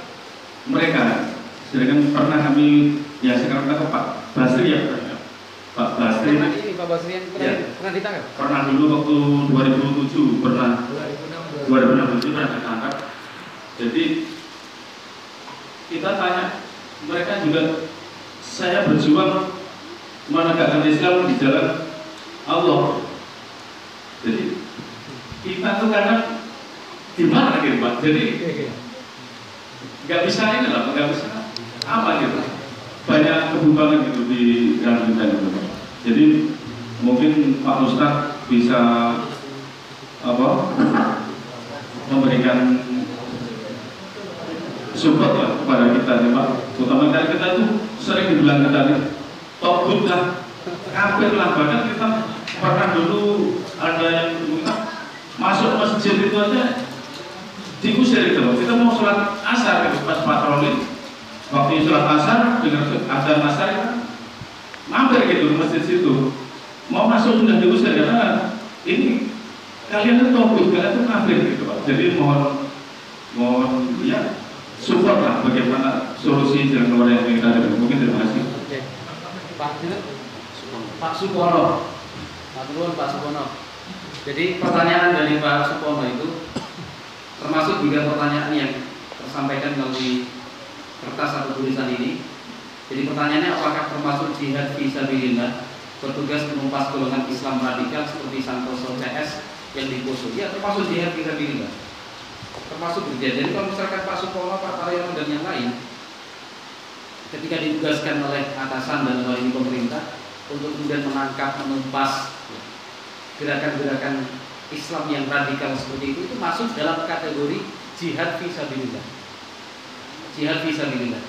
mereka. Sedangkan pernah kami ya sekarang kita ke Pak Basri ya, Pak Basri Pernah ini Pak Basri yang pernah, Ya. pernah ditangkap? pernah dulu waktu 2007 pernah 2006 pernah ditangkap. Jadi kita tanya mereka juga saya berjuang menegakkan Islam di jalan Allah. Jadi kita tuh kadang gimana gitu Pak? Jadi nggak bisa ini lah, nggak bisa apa gitu. banyak kebimbangan gitu di dalam kita itu Pak. Jadi mungkin Pak Ustadz bisa apa memberikan support lah kepada kita nih Pak. Terutama kita kita itu sering dibilang kita nih togut lah, kafir lah bahkan kita pernah dulu ada yang kita masuk masjid itu aja diusir gitu. Kita mau sholat asar gitu pas patroli waktu sholat asar dengan ada asar itu mampir gitu masjid situ mau masuk sudah diusir karena ini kalian itu togut kalian itu kafir gitu Pak. Jadi mohon mohon ya support lah bagaimana solusi jalan keluar yang kita ada. Mungkin terima kasih. Oke. Pak Pak Supono. Pak Turun Pak Supono. Jadi pertanyaan dari Pak Supono itu termasuk juga pertanyaan yang tersampaikan melalui kertas atau tulisan ini. Jadi pertanyaannya apakah termasuk jihad fisabilillah petugas penumpas golongan Islam radikal seperti Santoso CS yang di Poso? Ya termasuk jihad fisabilillah. Termasuk berjihad. Jadi kalau misalkan Pak Supono, Pak Taryono dan yang lain ketika ditugaskan oleh atasan dan oleh pemerintah untuk kemudian menangkap, menumpas gerakan-gerakan Islam yang radikal seperti itu itu masuk dalam kategori jihad fisabilillah. Jihad fisabilillah.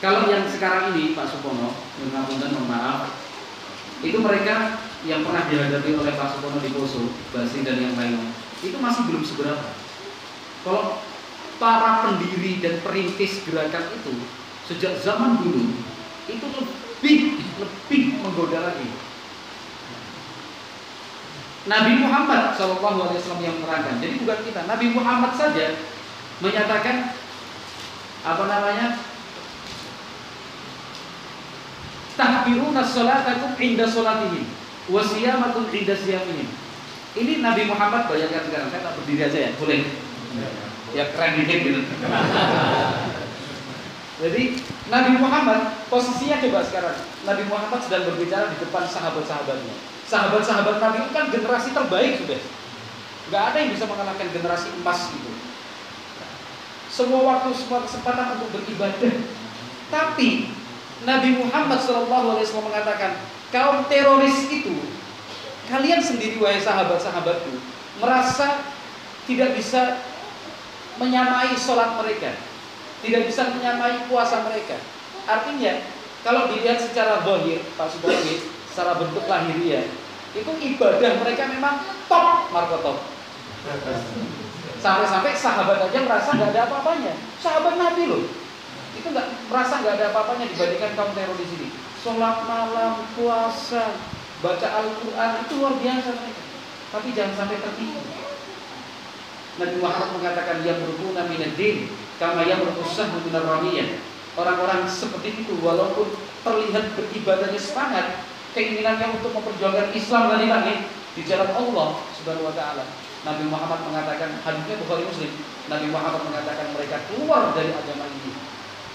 Kalau yang sekarang ini Pak Supono, mengapunten mohon maaf, itu mereka yang pernah dihadapi oleh Pak Supono di Poso, Basi dan yang lainnya, itu masih belum seberapa. Kalau para pendiri dan perintis gerakan itu sejak zaman dulu itu lebih lebih menggoda lagi. Nabi Muhammad SAW yang menerangkan. Jadi bukan kita. Nabi Muhammad saja menyatakan apa namanya? Tahbiruna sholatakum inda sholatihim wa siyamakum inda siyamihim. Ini Nabi Muhammad bayangkan sekarang. Saya tak berdiri aja ya, boleh? Ya keren gitu. Jadi Nabi Muhammad posisinya coba sekarang. Nabi Muhammad sedang berbicara di depan sahabat-sahabatnya. Sahabat-sahabat Nabi itu kan generasi terbaik sudah. Gak ada yang bisa mengalahkan generasi emas itu. Semua waktu, semua kesempatan untuk beribadah. Tapi Nabi Muhammad SAW mengatakan, kaum teroris itu, kalian sendiri wahai sahabat-sahabatku, merasa tidak bisa menyamai sholat mereka, tidak bisa menyamai puasa mereka. Artinya, kalau dilihat secara zahir, Pak Sudarmi, secara bentuk lahiriah, itu ibadah mereka memang top, Marco top. Sampai-sampai sahabat aja merasa nggak ada apa-apanya. Sahabat Nabi loh, itu nggak merasa nggak ada apa-apanya dibandingkan kaum teror di sini. Sholat malam, puasa, baca Al-Quran itu luar biasa mereka. Tapi jangan sampai tertipu. Nabi Muhammad mengatakan yang berguna minadin kama yang berusah minar ramiyah. Orang-orang seperti itu walaupun terlihat beribadahnya semangat, keinginannya untuk memperjuangkan Islam dari langit di jalan Allah Subhanahu wa taala. Nabi Muhammad mengatakan hadisnya Bukhari Muslim. Nabi Muhammad mengatakan mereka keluar dari agama ini.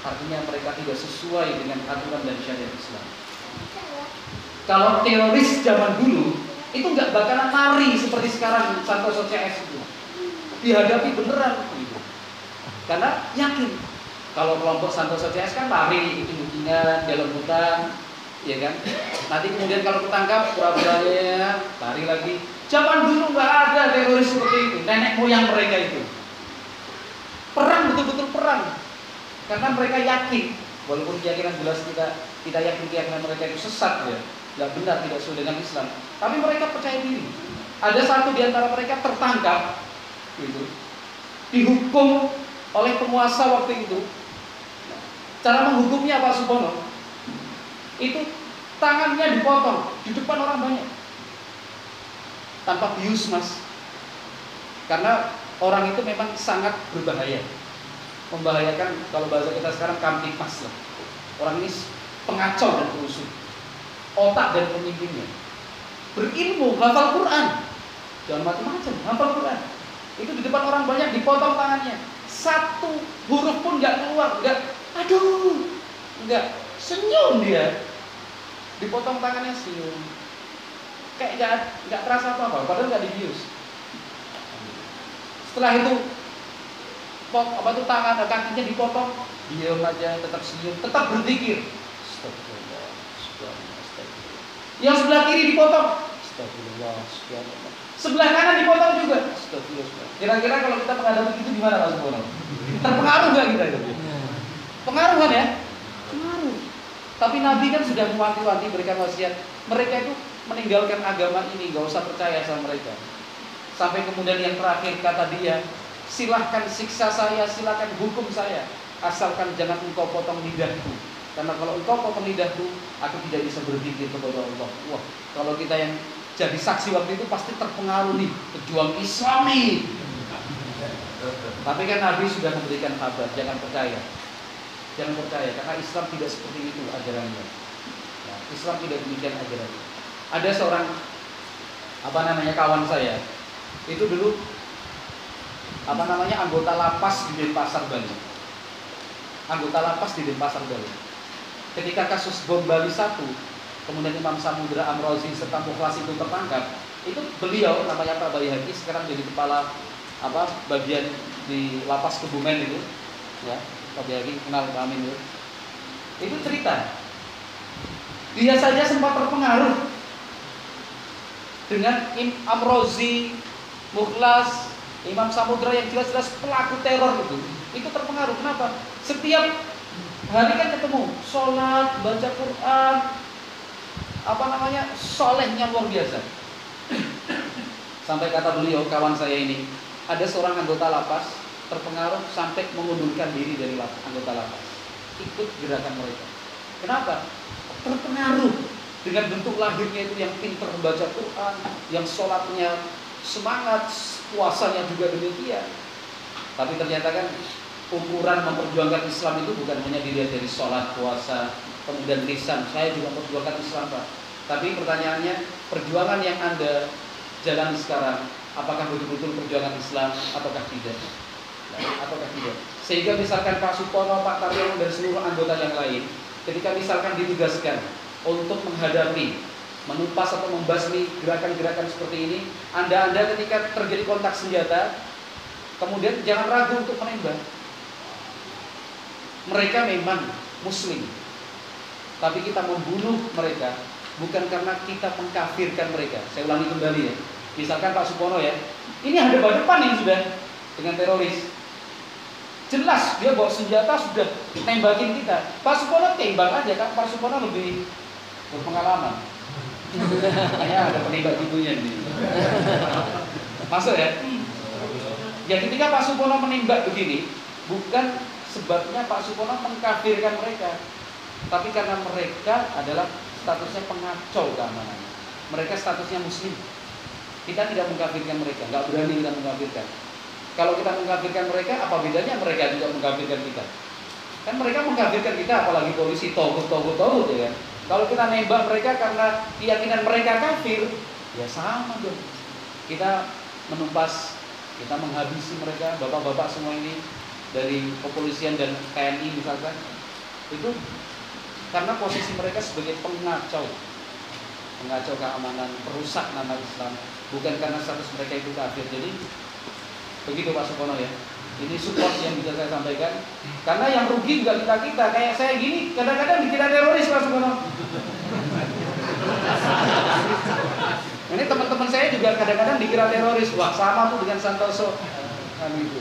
Artinya mereka tidak sesuai dengan aturan dan syariat Islam. Kalau teroris zaman dulu itu nggak bakalan lari seperti sekarang Santoso CS itu. Dihadapi beneran gitu. Karena yakin kalau kelompok Santoso CS kan lari itu bukingan dalam hutan, ya kan? Nanti kemudian kalau ketangkap pura-puranya lari lagi. Zaman dulu nggak ada teroris seperti itu, nenek moyang mereka itu. Perang betul-betul perang, karena mereka yakin, walaupun keyakinan jelas kita kita yakin keyakinan mereka itu sesat ya, nggak benar tidak sesuai dengan Islam. Tapi mereka percaya diri. Ada satu di antara mereka tertangkap, gitu, dihukum oleh penguasa waktu itu. Cara menghukumnya Pak Subono itu tangannya dipotong di depan orang banyak. Tanpa bius mas. Karena orang itu memang sangat berbahaya. Membahayakan kalau bahasa kita sekarang kamtipas lah orang ini pengacau dan perusuh otak dan pemimpinnya. Berilmu hafal Quran. Jangan macam-macam hafal Quran itu di depan orang banyak dipotong tangannya. Satu huruf pun nggak keluar nggak. Aduh nggak. Senyum dia. Dipotong tangannya senyum. Kayak nggak nggak terasa apa apa padahal nggak dibius. Setelah itu pot apa itu tangan kakinya dipotong. Diam aja tetap senyum tetap berzikir. Astagfirullah. yang sebelah kiri dipotong. Astagfirullah. Sebelah kanan dipotong juga. Kira-kira kalau kita menghadapi itu gimana Mas Bono? Terpengaruh nggak kita itu? Pengaruh kan ya? Pengaruh. Tapi Nabi kan sudah mewanti-wanti berikan wasiat. Mereka itu meninggalkan agama ini nggak usah percaya sama mereka. Sampai kemudian yang terakhir kata dia silahkan siksa saya silahkan hukum saya. Asalkan jangan engkau potong lidahku. Karena kalau engkau potong lidahku aku tidak bisa berpikir kepada Allah. Wah kalau kita yang jadi saksi waktu itu pasti terpengaruh nih pejuang islami. Tapi kan Nabi sudah memberikan kabar jangan percaya. Jangan percaya karena Islam tidak seperti itu ajarannya. Nah, Islam tidak demikian ajarannya ada seorang apa namanya kawan saya. Itu dulu apa namanya anggota lapas di Denpasar Bali. Anggota lapas di Denpasar Bali. Ketika kasus bom Bali 1 kemudian Imam Samudra Amrozi serta Mukhlas itu tertangkap. Itu beliau namanya Pak Bayi Haki sekarang jadi kepala apa bagian di lapas Kebumen itu. Ya Pak Bayi Haki kenal Pak Amin itu. Itu cerita. Dia saja sempat terpengaruh dengan Im Amrozi, Mukhlas, Imam Samudra yang jelas-jelas pelaku teror itu, itu terpengaruh. Kenapa? Setiap hari kan ketemu, sholat, baca Quran, apa namanya, solehnya luar biasa. Sampai kata beliau, kawan saya ini, ada seorang anggota lapas terpengaruh sampai mengundurkan diri dari lapas, anggota lapas. Ikut gerakan mereka. Kenapa? Terpengaruh dengan bentuk lahirnya itu yang pinter membaca Quran, yang sholatnya semangat, puasanya juga demikian. Tapi ternyata kan ukuran memperjuangkan Islam itu bukan hanya dilihat dari sholat, puasa, kemudian lisan. Saya juga memperjuangkan Islam, Pak. Tapi pertanyaannya, perjuangan yang Anda jalani sekarang, apakah betul-betul perjuangan Islam ataukah tidak? Nah, ataukah tidak? Sehingga misalkan Pak Supono, Pak Taryono, dan seluruh anggota yang lain, ketika misalkan ditugaskan untuk menghadapi, menumpas atau membasmi gerakan-gerakan seperti ini, Anda-Anda ketika terjadi kontak senjata, kemudian jangan ragu untuk menembak. Mereka memang muslim, tapi kita membunuh mereka bukan karena kita mengkafirkan mereka. Saya ulangi kembali ya. Misalkan Pak Supono ya, ini ada depan ini sudah dengan teroris. Jelas dia bawa senjata sudah nembakin kita. Pak Supono tembak aja kan. Pak Supono lebih berpengalaman. [laughs] Kayaknya ada penembak ibunya nih. Masuk ya? Ya ketika Pak Supono menembak begini, bukan sebabnya Pak Supono mengkafirkan mereka, tapi karena mereka adalah statusnya pengacau keamanan. Mereka statusnya muslim. Kita tidak mengkafirkan mereka, nggak berani kita mengkafirkan. Kalau kita mengkafirkan mereka, apa bedanya mereka juga mengkafirkan kita? Kan mereka mengkafirkan kita, apalagi polisi togut togut togut ya kan? Kalau kita nembak mereka karena keyakinan mereka kafir, ya sama dong. Kita menumpas, kita menghabisi mereka, bapak-bapak semua ini dari kepolisian dan TNI misalkan, itu karena posisi mereka sebagai pengacau, pengacau keamanan, perusak nama Islam, bukan karena status mereka itu kafir. Jadi begitu Pak Supono ya. Ini support yang bisa saya sampaikan. Karena yang rugi juga kita kita. Kayak saya gini, kadang-kadang dikira teroris Pak Supono. Ini teman-teman saya juga kadang-kadang dikira teroris. Wah sama tuh dengan Santoso. Kan gitu.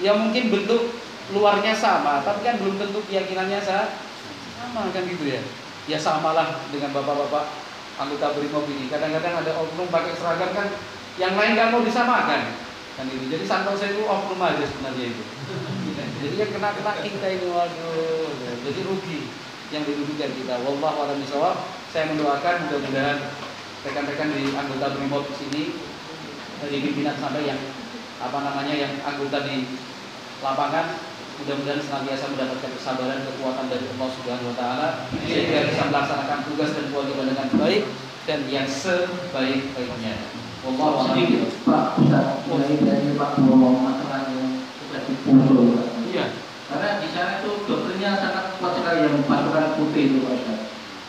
Ya mungkin bentuk luarnya sama, tapi kan belum tentu keyakinannya sama kan gitu ya. Ya samalah dengan bapak-bapak anggota brimob ini. Kadang-kadang ada oknum pakai seragam kan, yang lain kan mau disamakan kan itu. Jadi Santoso itu oknum aja sebenarnya itu. [laughs] Jadi yang kena kena kita ini waduh, jadi rugi yang didudukan kita. Wallahu a'lam bishawab. Saya mendoakan mudah-mudahan rekan-rekan di anggota brimob di sini dari pimpinan sampai yang apa namanya yang anggota di lapangan mudah-mudahan senantiasa mendapatkan kesabaran kekuatan dari Allah Subhanahu wa taala sehingga bisa melaksanakan tugas dan kewajiban dengan baik dan yang sebaik-baiknya. Wallahu a'lam. Pak mulai dari Pak Bowo masalah yang sudah dipukul. Iya. Karena di sana itu dokternya sangat kuat sekali yang pasukan putih itu Pak.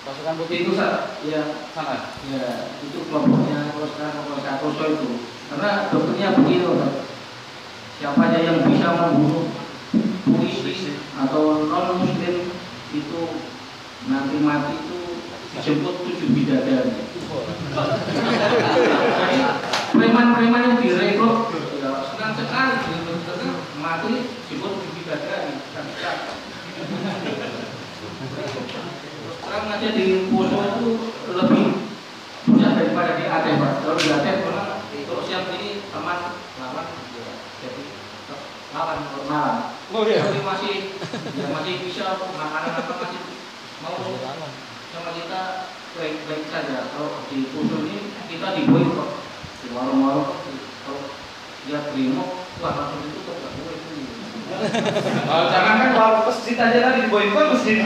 Pasukan putih Itu Ustaz, yang sangat ya itu kelompoknya Polres Santoso itu. Karena dokternya Pak. siapa aja yang bisa membunuh polisi atau non muslim itu nanti mati itu dijemput tujuh bidadari. Jadi preman-preman yang direkrut ya senang sekali mati dijemput tujuh bidadari. Terang aja di Poso itu lebih banyak daripada di Aceh Pak. Kalau di Aceh memang terus yang ini teman lawan ya, jadi lawan lawan. Oh iya. Tapi masih ya masih bisa makanan apa masih mau sama kita baik-baik saja. Kalau di Poso ini kita dibuat kok di warung-warung kalau lihat brimo wah langsung ditutup nggak boleh itu. Oh, jangan kan warung masjid aja tadi boykot masjid.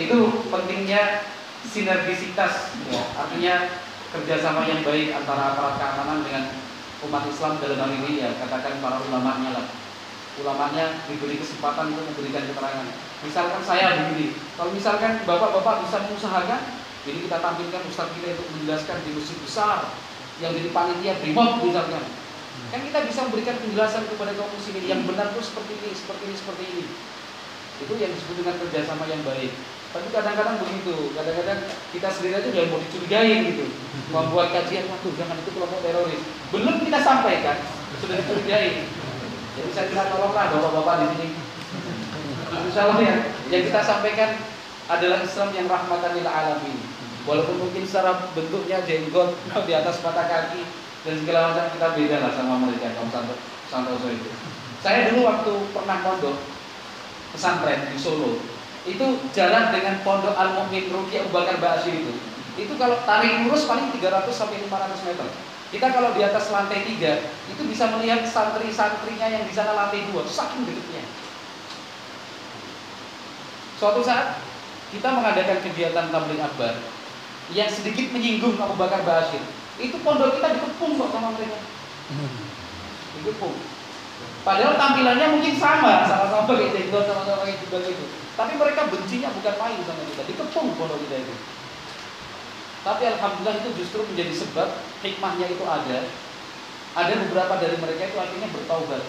Itu pentingnya sinergisitas, ya. artinya kerjasama yang baik antara aparat keamanan dengan umat Islam dalam hal ini ya katakan para ulamanya lah. Ulamanya diberi kesempatan untuk memberikan keterangan. Misalkan saya begini, kalau misalkan bapak-bapak bisa mengusahakan, jadi kita tampilkan ustaz kita untuk menjelaskan di masjid besar yang jadi panitia brimob misalkan. Kan kita bisa memberikan penjelasan kepada kaum muslimin yang benar itu seperti ini, seperti ini, seperti ini. Itu yang disebut dengan kerjasama yang baik. Tapi kadang-kadang begitu, kadang-kadang kita sendiri aja udah mau dicurigain gitu, membuat kajian, waduh jangan itu kelompok teroris. Belum kita sampaikan, sudah dicurigain. Jadi saya minta tolonglah bapak-bapak di sini. Insya Allah ya, yang kita sampaikan adalah Islam yang rahmatan lil alamin. Walaupun mungkin secara bentuknya jenggot [laughs] di atas mata kaki dan segala macam kita beda lah sama mereka kaum santo- santoso itu. Saya dulu waktu pernah pondok pesantren di Solo, itu jalan dengan pondok Al Mukmin Ruki Abu Bakar Ba'asyir itu. Itu kalau tarik lurus paling 300 sampai 500 meter. Kita kalau di atas lantai 3 itu bisa melihat santri-santrinya yang di sana lantai 2, saking dekatnya. Suatu saat kita mengadakan kegiatan tabligh akbar yang sedikit menyinggung Abu Bakar Ba'asyir. Itu pondok kita dikepung kok sama mereka. Dikepung. Padahal tampilannya mungkin sama, sama-sama pakai jenggot, sama-sama pakai jubah gitu. Tapi mereka bencinya bukan main sama kita, dikepung pondok kita itu. Tapi alhamdulillah itu justru menjadi sebab hikmahnya itu ada. Ada beberapa dari mereka itu akhirnya bertaubat.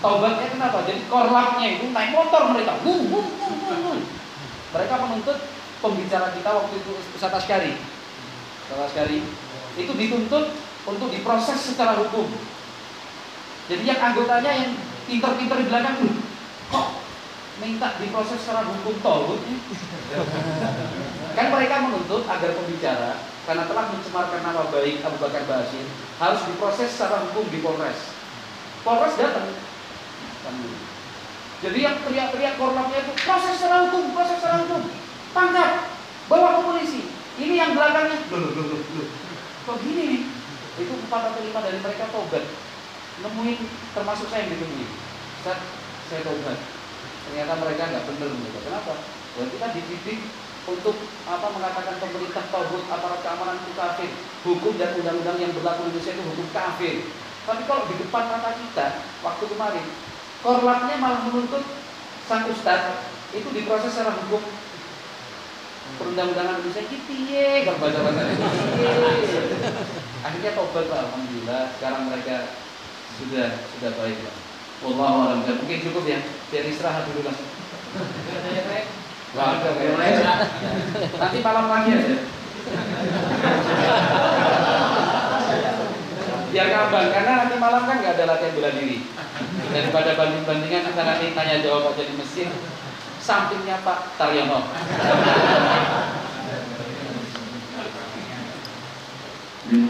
Taubatnya kenapa? Jadi korlapnya itu naik motor mereka. Wuh, wuh, wuh, wuh. Mereka menuntut pembicara kita waktu itu Ustaz Askari. Ustaz Askari itu dituntut untuk diproses secara hukum. Jadi yang anggotanya yang pinter-pinter di belakang kok minta diproses secara hukum taubat? Kan mereka menuntut agar pembicara karena telah mencemarkan nama baik Abu Bakar Basir harus diproses secara hukum di Polres. Polres datang. Kan. Jadi yang teriak-teriak korlapnya itu proses secara hukum, proses secara hukum, tangkap, bawa ke polisi. Ini yang belakangnya, loh, loh, loh, loh, kok gini nih? Itu empat atau lima dari mereka tobat, nemuin termasuk saya yang ditemui. Ustaz, saya tobat. Ternyata mereka nggak benar. Kenapa? Bahwa kita dididik untuk apa mengatakan pemerintah tauhid aparat keamanan itu kafir. Hukum dan undang-undang yang berlaku di Indonesia itu hukum kafir. Tapi kalau di depan mata kita waktu kemarin korlapnya malah menuntut sang ustaz itu diproses secara hukum. Perundang-undangan Indonesia ya gak baca baca akhirnya tobat alhamdulillah sekarang mereka sudah sudah baik Pak. A'lam. Mungkin cukup ya. Biar istirahat dulu lah Ada yang lain. Nanti malam lagi aja. Biar ngambang, karena nanti malam kan nggak ada latihan bela diri. Daripada banding-bandingan kita nanti tanya jawab aja di mesin. Sampingnya Pak Taryono.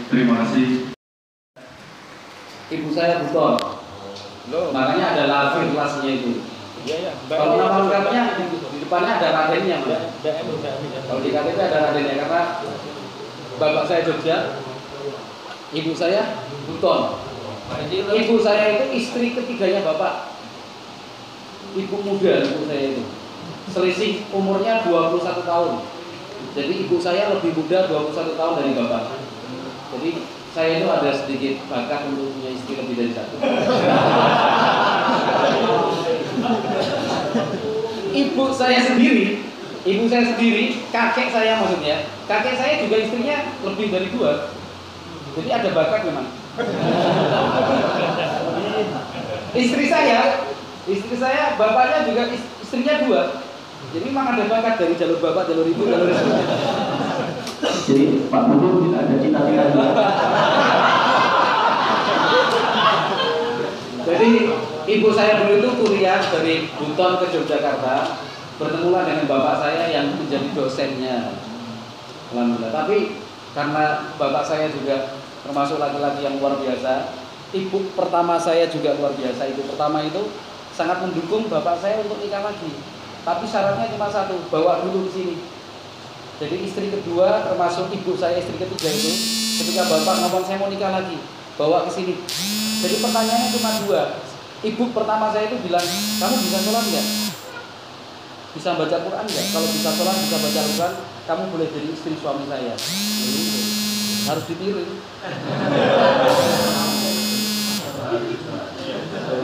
Terima kasih. Ibu saya buton. Makanya ada lafir kelasnya itu. Iya, iya. Kalau nama lengkapnya di, depannya ada radennya, Mbak. Ya. Kalau di KTP ada radennya karena bapak saya Jogja, ibu saya Buton. Ibu saya itu istri ketiganya bapak. Ibu muda ibu saya itu. Selisih umurnya 21 tahun. Jadi ibu saya lebih muda 21 tahun dari bapak. Jadi saya itu ada sedikit bakat untuk punya istri lebih dari satu. [laughs] ibu saya sendiri, ibu saya sendiri, kakek saya maksudnya, kakek saya juga istrinya lebih dari dua. Jadi ada bakat memang. istri saya, istri saya bapaknya juga is- istrinya dua. Jadi memang ada bakat dari jalur bapak, jalur ibu, jalur istri. Jadi Pak Budi tidak ada cita-cita juga. Jadi ibu saya dulu itu kuliah dari Buton ke Yogyakarta, bertemulah dengan bapak saya yang menjadi dosennya. Alhamdulillah. Tapi karena bapak saya juga termasuk laki-laki yang luar biasa, ibu pertama saya juga luar biasa. Ibu pertama itu sangat mendukung bapak saya untuk nikah lagi. Tapi syaratnya cuma satu, bawa dulu ke sini. Jadi istri kedua termasuk ibu saya istri ketiga itu ketika bapak ngomong saya mau nikah lagi bawa ke sini. Jadi pertanyaannya cuma dua. Ibu pertama saya itu bilang kamu bisa sholat nggak? Bisa baca Quran nggak? Kalau bisa sholat bisa baca Quran kamu boleh jadi istri suami saya. Ini harus ditiru.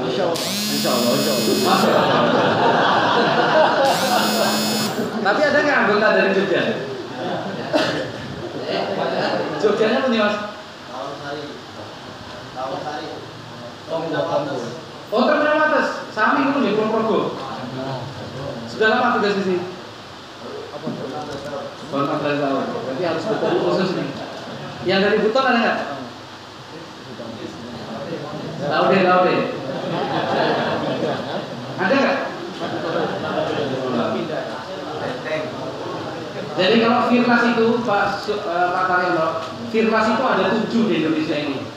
Insya Allah, insya Allah, insya Allah. Tapi ada nggak anggota dari Jogja? Jogjanya punya mas? Oh terminal atas, sami itu di Purwokerto. Sudah lama tugas di sini? Baru 14 tahun. Berarti harus betul khusus nih. Yang dari Buton ada nggak? Tahu deh, tahu deh. Ada nggak? Jadi kalau Firlas itu Pak eh, Pak Taryono, Firlas itu ada tujuh di Indonesia ini.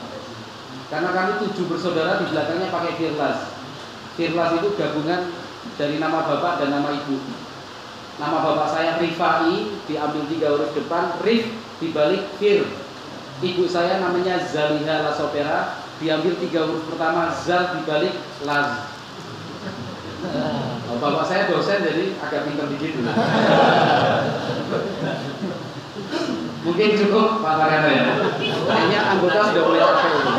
Karena kami tujuh bersaudara di belakangnya pakai Firlas. Firlas itu gabungan dari nama bapak dan nama ibu. Nama bapak saya Rifai diambil tiga huruf depan, Rif dibalik Fir. Ibu saya namanya Zaliha Lasopera diambil tiga huruf pertama Zal dibalik Laz. Oh, bapak saya dosen jadi agak pintar dikit. [laughs] Mungkin cukup Pak Taryono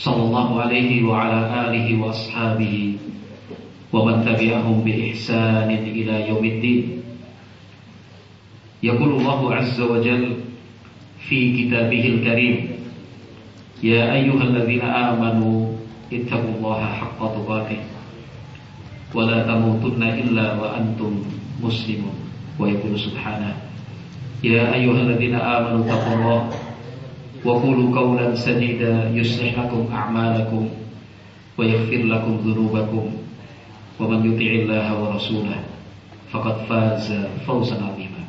صلى الله عليه وعلى آله وأصحابه ومن تبعهم بإحسان إلى يوم الدين. يقول الله عز وجل في كتابه الكريم يا أيها الذين آمنوا اتقوا الله حق تقاته ولا تموتن إلا وأنتم مسلمون. ويقول سبحانه يا أيها الذين آمنوا اتقوا الله وقولوا قولا سديدا يصلح لكم أعمالكم ويغفر لكم ذنوبكم ومن يطع الله ورسوله فقد فاز فوزا عظيما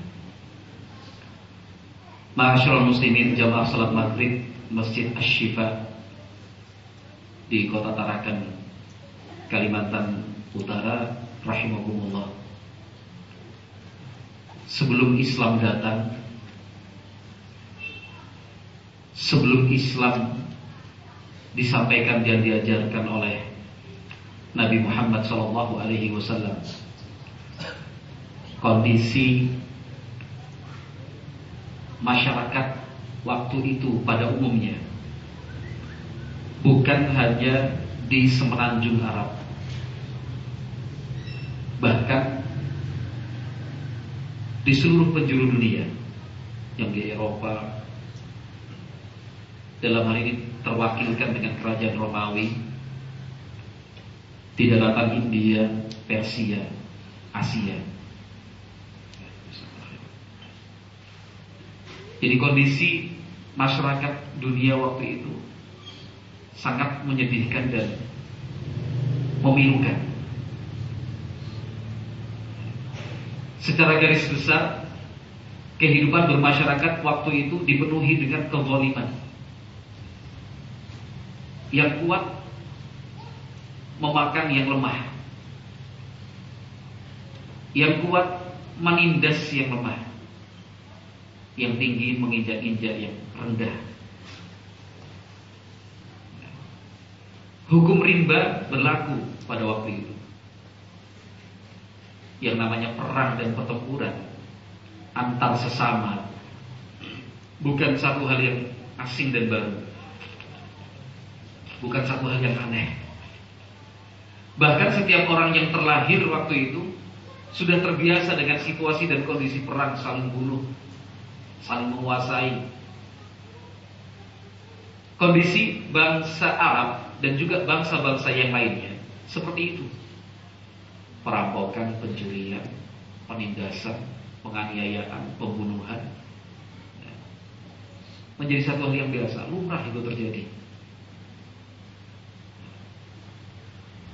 معاشر المسلمين jamaah salat maghrib Masjid Asy-Syifa di Kota Tarakan Kalimantan Utara rahimakumullah. Sebelum Islam datang, sebelum Islam disampaikan dan diajarkan oleh Nabi Muhammad SAW, Alaihi Wasallam, kondisi masyarakat waktu itu pada umumnya bukan hanya di semenanjung Arab. Bahkan di seluruh penjuru dunia yang di Eropa dalam hal ini terwakilkan dengan kerajaan Romawi di daratan India, Persia, Asia. Jadi kondisi masyarakat dunia waktu itu sangat menyedihkan dan memilukan. Secara garis besar, kehidupan bermasyarakat waktu itu dipenuhi dengan kezaliman. Yang kuat memakan yang lemah. Yang kuat menindas yang lemah. Yang tinggi menginjak-injak yang rendah. Hukum rimba berlaku pada waktu itu. Yang namanya perang dan pertempuran antar sesama bukan satu hal yang asing dan baru. Bukan satu hal yang aneh. Bahkan setiap orang yang terlahir waktu itu sudah terbiasa dengan situasi dan kondisi perang saling bunuh, saling menguasai. Kondisi bangsa Arab dan juga bangsa-bangsa yang lainnya seperti itu. Perampokan, pencurian, penindasan, penganiayaan, pembunuhan menjadi satu hal yang biasa, lumrah itu terjadi.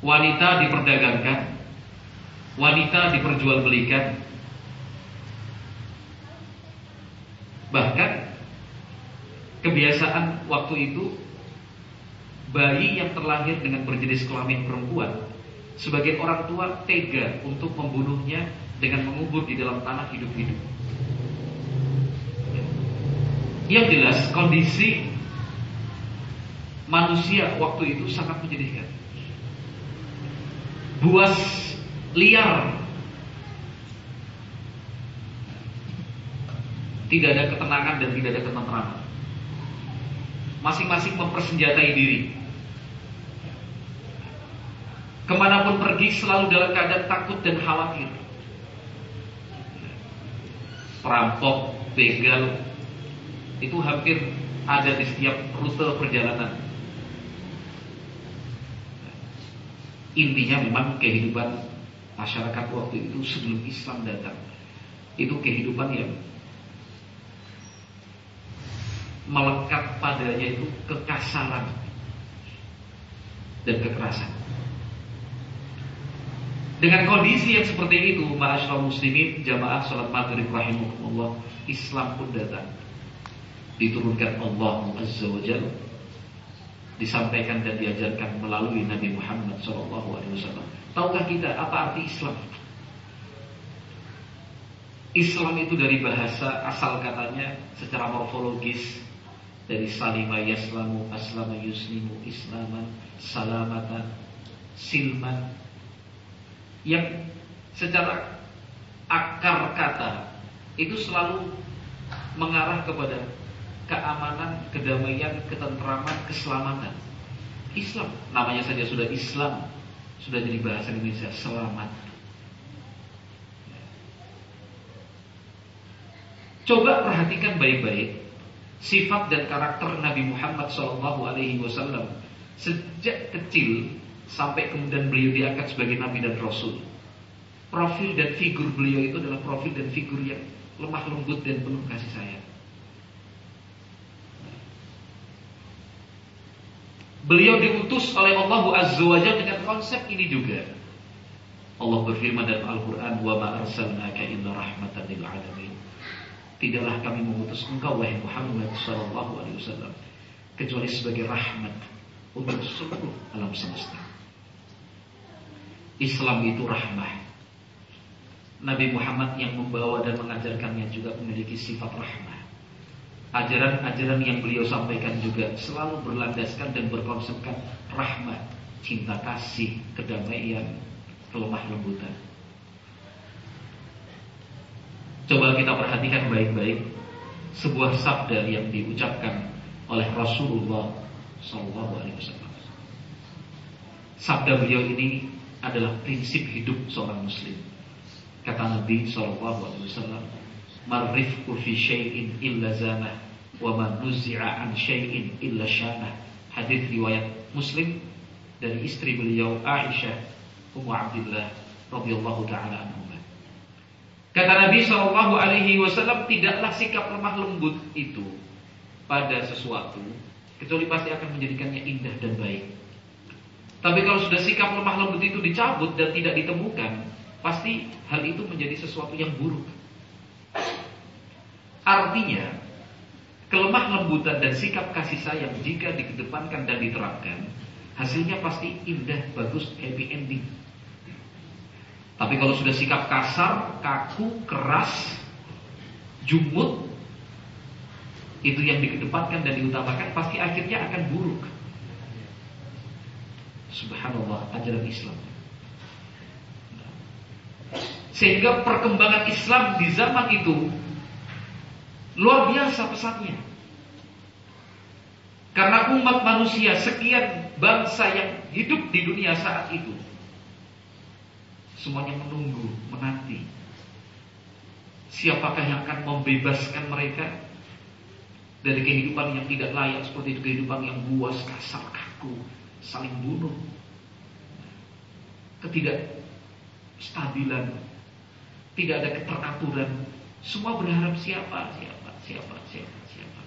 Wanita diperdagangkan, wanita diperjualbelikan. Bahkan kebiasaan waktu itu bayi yang terlahir dengan berjenis kelamin perempuan sebagai orang tua tega untuk membunuhnya dengan mengubur di dalam tanah hidup-hidup. Yang jelas kondisi manusia waktu itu sangat menyedihkan. Buas liar. Tidak ada ketenangan dan tidak ada ketentraman. Masing-masing mempersenjatai diri. Ke mana pun pergi selalu dalam keadaan takut dan khawatir. Perampok, begal, itu hampir ada di setiap rute perjalanan. Intinya memang kehidupan masyarakat waktu itu sebelum Islam datang. Itu kehidupan yang melekat padanya itu kekasaran dan kekerasan. Dengan kondisi yang seperti itu, ma'asyiral muslimin, jamaah salat maghrib rahimahumullah, Islam pun datang. Diturunkan Allah Azza wa Jalla disampaikan dan diajarkan melalui Nabi Muhammad SAW. Tahukah kita apa arti Islam? Islam itu dari bahasa asal katanya secara morfologis dari salima yaslamu aslama yuslimu islaman salamatan silman yang secara akar kata itu selalu mengarah kepada keamanan, kedamaian, ketentraman, keselamatan. Islam namanya saja sudah Islam, sudah jadi bahasa Indonesia selamat. Coba perhatikan baik-baik sifat dan karakter Nabi Muhammad SAW sejak kecil sampai kemudian beliau diangkat sebagai Nabi dan Rasul. Profil dan figur beliau itu adalah profil dan figur yang lemah lembut dan penuh kasih sayang. Beliau diutus oleh Allah Azza wa dengan konsep ini juga. Allah berfirman dalam Al-Quran, "Wa ma arsalnaka illa rahmatan lil alamin." Tidaklah kami mengutus engkau wahai Muhammad sallallahu alaihi wasallam kecuali sebagai rahmat untuk seluruh alam semesta. Islam itu rahmah. Nabi Muhammad yang membawa dan mengajarkannya juga memiliki sifat rahmah. Ajaran-ajaran yang beliau sampaikan juga selalu berlandaskan dan berkonsepkan rahmat, cinta kasih, kedamaian, kelemah lembutan. Coba kita perhatikan baik-baik sebuah sabda yang diucapkan oleh Rasulullah SAW. Sabda beliau ini adalah prinsip hidup seorang muslim. Kata Nabi SAW, Marrifku fi syai'in illa zanah wa man nuzi'a an syai'in illa syanah. Hadis riwayat Muslim dari istri beliau Aisyah Ummu Abdullah radhiyallahu taala anha. Kata Nabi Shallallahu Alaihi Wasallam tidaklah sikap lemah lembut itu pada sesuatu kecuali pasti akan menjadikannya indah dan baik. Tapi kalau sudah sikap lemah lembut itu dicabut dan tidak ditemukan, pasti hal itu menjadi sesuatu yang buruk. Artinya, kelemah lembutan dan sikap kasih sayang jika dikedepankan dan diterapkan, hasilnya pasti indah, bagus, happy ending. Tapi kalau sudah sikap kasar, kaku, keras, jumut, itu yang dikedepankan dan diutamakan pasti akhirnya akan buruk. Subhanallah ajaran Islam. Sehingga perkembangan Islam di zaman itu luar biasa pesatnya. Karena umat manusia sekian bangsa yang hidup di dunia saat itu semuanya menunggu, menanti siapakah yang akan membebaskan mereka dari kehidupan yang tidak layak seperti itu kehidupan yang buas, kasar, kaku, saling bunuh, ketidakstabilan, tidak ada keteraturan. Semua berharap siapa, siapa, siapa, siapa, siapa.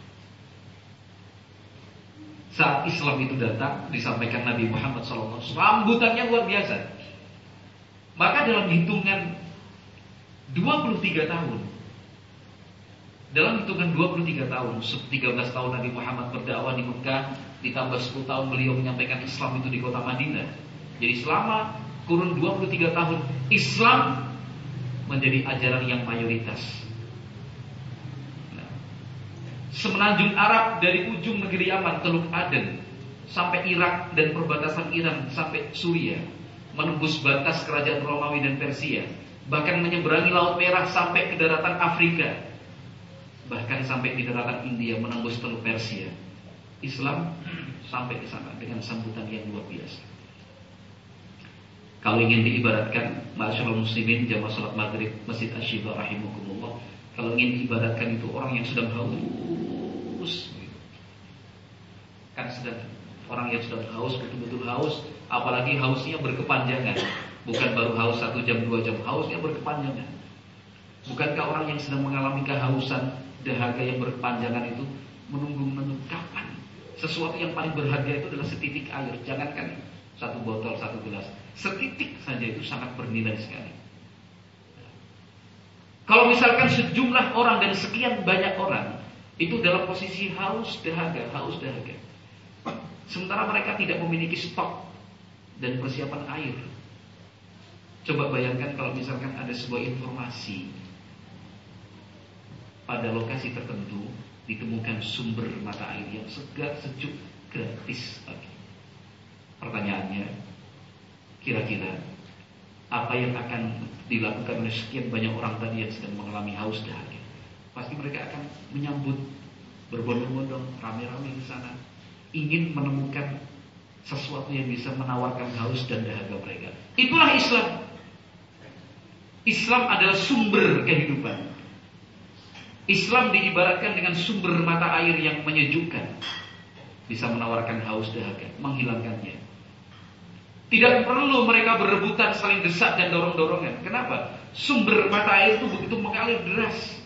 Saat Islam itu datang, disampaikan Nabi Muhammad SAW, sambutannya luar biasa. Maka dalam hitungan 23 tahun dalam hitungan 23 tahun 13 tahun Nabi Muhammad berdakwah di Mekah Ditambah 10 tahun beliau menyampaikan Islam itu di kota Madinah Jadi selama kurun 23 tahun Islam menjadi ajaran yang mayoritas Semenanjung Arab dari ujung negeri Yaman Teluk Aden Sampai Irak dan perbatasan Iran Sampai Suriah Menembus batas kerajaan Romawi dan Persia Bahkan menyeberangi Laut Merah sampai ke daratan Afrika bahkan sampai di daratan India menembus teluk Persia. Islam sampai ke sana dengan sambutan yang luar biasa. Kalau ingin diibaratkan, masyaallah muslimin jamaah salat maghrib Masjid Asyifa rahimakumullah. Kalau ingin diibaratkan itu orang yang sedang haus. Kan sedang orang yang sedang haus betul-betul haus, apalagi hausnya berkepanjangan. Bukan baru haus satu jam dua jam, hausnya berkepanjangan. Bukankah orang yang sedang mengalami kehausan dahaga yang berkepanjangan itu menunggu-menunggu kapan sesuatu yang paling berharga itu adalah setitik air jangankan satu botol satu gelas. Setitik saja itu sangat bernilai sekali. Kalau misalkan sejumlah orang dan sekian banyak orang itu dalam posisi haus dahaga haus dahaga. Sementara mereka tidak memiliki stok dan persiapan air. Coba bayangkan kalau misalkan ada sebuah informasi pada lokasi tertentu ditemukan sumber mata air yang segar, sejuk, gratis lagi. Pertanyaannya, kira-kira apa yang akan dilakukan oleh sekian banyak orang tadi yang sedang mengalami haus dahaga? Pasti mereka akan menyambut berbondong-bondong, rame-rame di sana, ingin menemukan sesuatu yang bisa menawarkan haus dan dahaga mereka. Itulah Islam. Islam adalah sumber kehidupan. Islam diibaratkan dengan sumber mata air yang menyejukkan. Bisa menawarkan haus dahaga, menghilangkannya. Tidak perlu mereka berebutan saling desak dan dorong-dorongan. Kenapa? Sumber mata air itu begitu mengalir deras.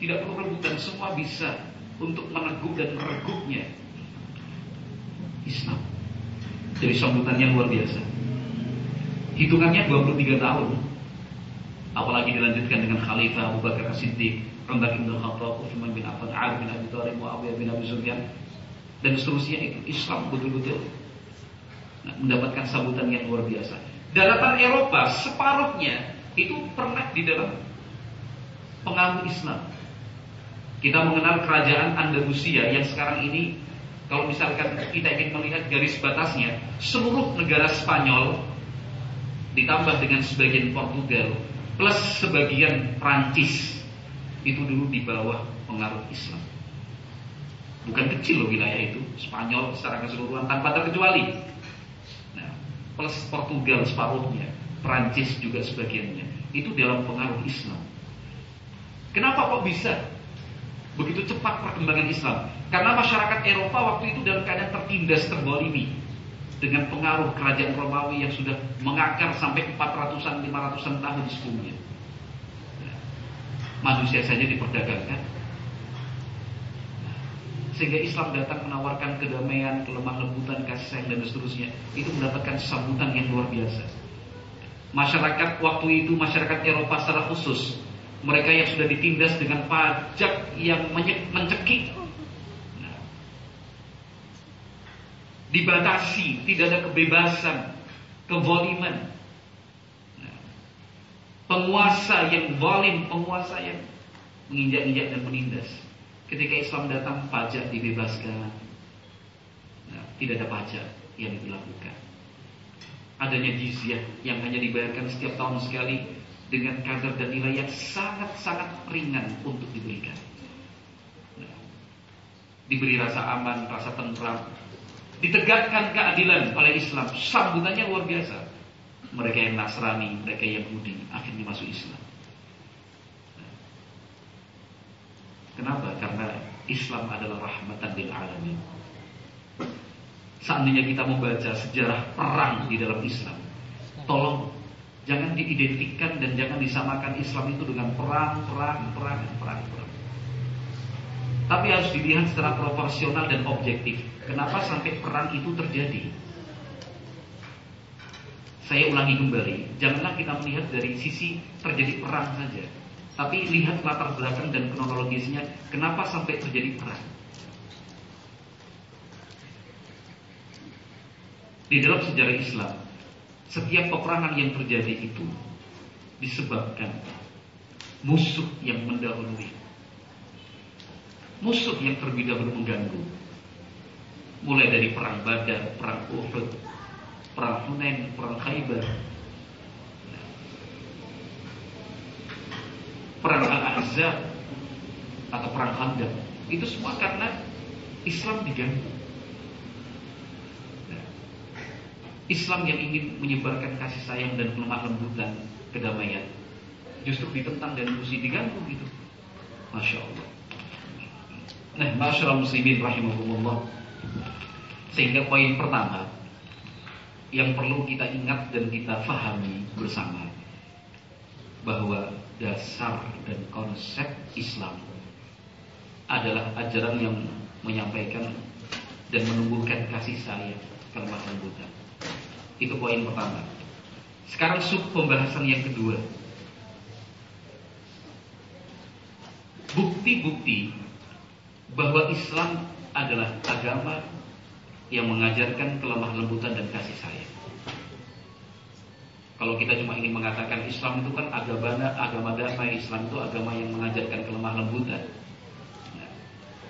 Tidak perlu rebutan, semua bisa untuk meneguh dan meregupnya. Islam. Jadi sambutannya luar biasa. Hitungannya 23 tahun. Apalagi dilanjutkan dengan Khalifah Abu Bakar As-Siddiq Umar bin Khattab, Uthman bin Affan, Ali bin Abi Thalib, Muawiyah bin Abi Sufyan dan seterusnya itu Islam betul-betul mendapatkan sambutan yang luar biasa. Daratan Eropa separuhnya itu pernah di dalam pengaruh Islam. Kita mengenal kerajaan Andalusia yang sekarang ini kalau misalkan kita ingin melihat garis batasnya, seluruh negara Spanyol ditambah dengan sebagian Portugal plus sebagian Prancis itu dulu di bawah pengaruh Islam. Bukan kecil loh wilayah itu, Spanyol secara keseluruhan tanpa terkecuali. Plus Portugal separuhnya, Prancis juga sebagiannya. Itu dalam pengaruh Islam. Kenapa kok bisa begitu cepat perkembangan Islam? Karena masyarakat Eropa waktu itu dalam keadaan tertindas, terbolimi dengan pengaruh kerajaan Romawi yang sudah mengakar sampai 400-an, 500-an tahun sebelumnya manusia saja diperdagangkan. Sehingga Islam datang menawarkan kedamaian, kelemah lembutan, kasih sayang dan seterusnya, itu mendapatkan sambutan yang luar biasa. Masyarakat waktu itu masyarakat Eropa secara khusus mereka yang sudah ditindas dengan pajak yang mencekik. Nah, dibatasi tidak ada kebebasan kezaliman. Nah, penguasa yang zalim penguasa yang menginjak-injak dan menindas ketika Islam datang pajak dibebaskan nah, tidak ada pajak yang dilakukan adanya jizyah yang hanya dibayarkan setiap tahun sekali dengan kadar dan nilai yang sangat-sangat ringan untuk diberikan. Nah, diberi rasa aman, rasa tentram, ditegakkan keadilan oleh Islam, sambutannya luar biasa. Mereka yang Nasrani, mereka yang Yahudi akhirnya masuk Islam. Kenapa? Karena Islam adalah rahmatan lil alamin. Seandainya kita membaca sejarah perang di dalam Islam, tolong jangan diidentikan dan jangan disamakan Islam itu dengan perang, perang, perang, perang, perang. Tapi harus dilihat secara proporsional dan objektif. Kenapa sampai perang itu terjadi? Saya ulangi kembali, janganlah kita melihat dari sisi terjadi perang saja, tapi lihat latar belakang dan kronologisnya, kenapa sampai terjadi perang. Di dalam sejarah Islam, setiap peperangan yang terjadi itu disebabkan musuh yang mendahului. Musuh yang terlebih dahulu mengganggu. Mulai dari perang Badar, perang Uhud, perang Hunain, perang Khaybar, perang Al-Ahzab atau perang Khandaq. Itu semua karena Islam diganggu. Islam yang ingin menyebarkan kasih sayang dan lemah lembutan kedamaian justru ditentang dan mesti diganggu gitu. Masya Allah. Nah, masyarakat muslimin rahimahumullah. Sehingga poin pertama yang perlu kita ingat dan kita fahami bersama bahwa dasar dan konsep Islam adalah ajaran yang menyampaikan dan menumbuhkan kasih sayang kelemah lembutan. Itu poin pertama. Sekarang sub pembahasan yang kedua. Bukti-bukti bahwa Islam adalah agama yang mengajarkan kelemah lembutan dan kasih sayang. Kalau kita cuma ingin mengatakan Islam itu kan agama agama damai, Islam itu agama yang mengajarkan kelemah lembutan. Nah,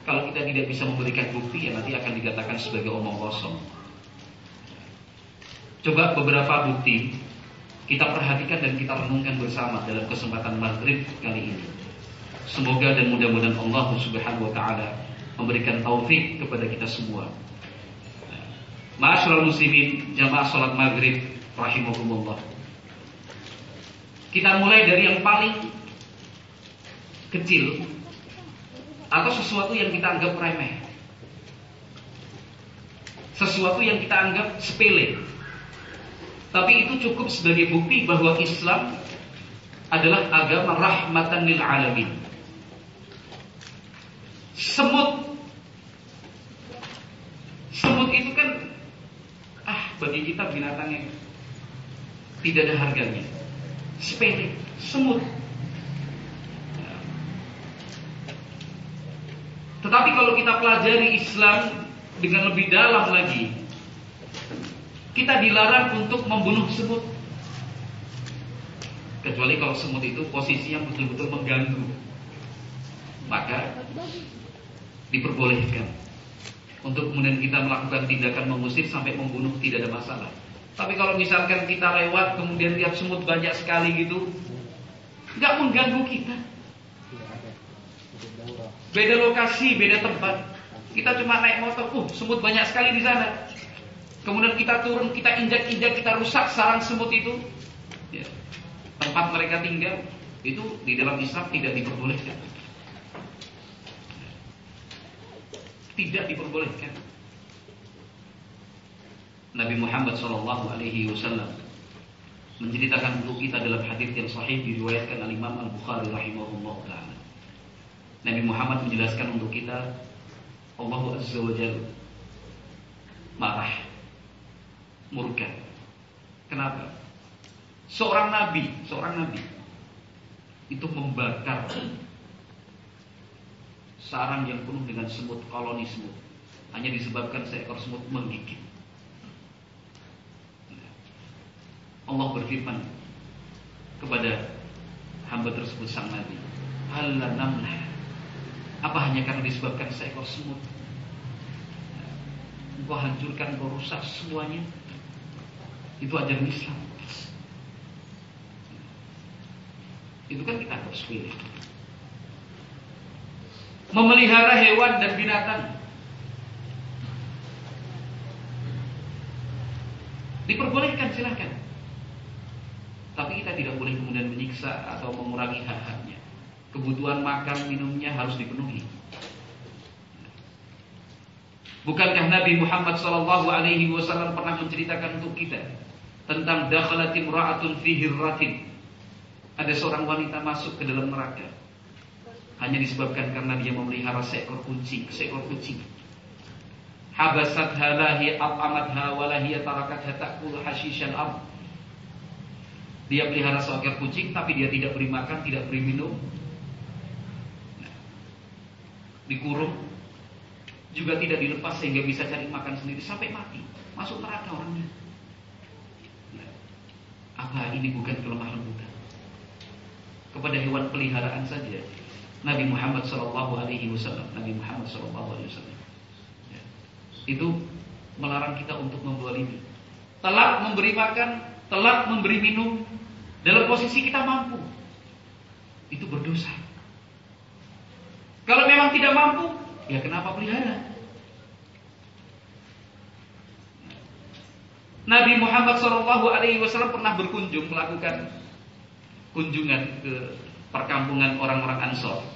kalau kita tidak bisa memberikan bukti ya nanti akan dikatakan sebagai omong kosong. Coba beberapa bukti kita perhatikan dan kita renungkan bersama dalam kesempatan maghrib kali ini. Semoga dan mudah-mudahan Allah Subhanahu wa taala memberikan taufik kepada kita semua. Ma'asyiral muslimin, jamaah salat maghrib rahimakumullah. Kita mulai dari yang paling kecil atau sesuatu yang kita anggap remeh. Sesuatu yang kita anggap sepele. Tapi itu cukup sebagai bukti bahwa Islam adalah agama rahmatan lil alamin. Semut Semut itu kan ah bagi kita binatang yang tidak ada harganya. Sepele, semut. Tetapi kalau kita pelajari Islam dengan lebih dalam lagi, kita dilarang untuk membunuh semut. Kecuali kalau semut itu posisi yang betul-betul mengganggu. Maka diperbolehkan untuk kemudian kita melakukan tindakan mengusir sampai membunuh tidak ada masalah. Tapi kalau misalkan kita lewat kemudian lihat semut banyak sekali gitu, nggak mengganggu kita. Beda lokasi, beda tempat. Kita cuma naik motor, uh semut banyak sekali di sana. Kemudian kita turun, kita injak-injak, kita rusak sarang semut itu. Ya. Tempat mereka tinggal itu di dalam Islam tidak diperbolehkan. Tidak diperbolehkan. Nabi Muhammad Shallallahu Alaihi Wasallam menceritakan untuk kita dalam hadis yang sahih diriwayatkan oleh Imam Al Bukhari rahimahullah taala. Nabi Muhammad menjelaskan untuk kita Allah Azza wa Jalla marah, murka. Kenapa? Seorang nabi, seorang nabi itu membakar sarang yang penuh dengan semut koloni semut hanya disebabkan seekor semut menggigit. Allah berfirman kepada hamba tersebut sang nabi, "Halla namlah." Apa hanya karena disebabkan seekor semut? Engkau hancurkan, engkau rusak semuanya. Itu ajaran Islam. Itu kan kita harus pilih. Memelihara hewan dan binatang diperbolehkan silahkan. Tapi kita tidak boleh kemudian menyiksa atau mengurangi hak-haknya. Kebutuhan makan minumnya harus dipenuhi. Bukankah Nabi Muhammad Shallallahu Alaihi Wasallam pernah menceritakan untuk kita tentang dakhalatim ra'atun fi hirratin. Ada seorang wanita masuk ke dalam neraka hanya disebabkan karena dia memelihara seekor kucing, seekor kucing. Habasat halahi at'amatha walahiya tarakatha ta'kulu hashishan ab. Dia pelihara seekor kucing tapi dia tidak beri makan, tidak beri minum. Dikurung juga tidak dilepas sehingga bisa cari makan sendiri sampai mati, masuk neraka orangnya. Apa ini bukan kelemah lembutan? Kepada hewan peliharaan saja Nabi Muhammad Shallallahu Alaihi Wasallam, Nabi Muhammad Shallallahu Alaihi Wasallam ya. itu melarang kita untuk membolimi. Telat memberi makan, telat memberi minum dalam posisi kita mampu, itu berdosa. Kalau memang tidak mampu, ya kenapa pelihara? Nabi Muhammad Shallallahu Alaihi Wasallam pernah berkunjung melakukan kunjungan ke perkampungan orang-orang Ansor.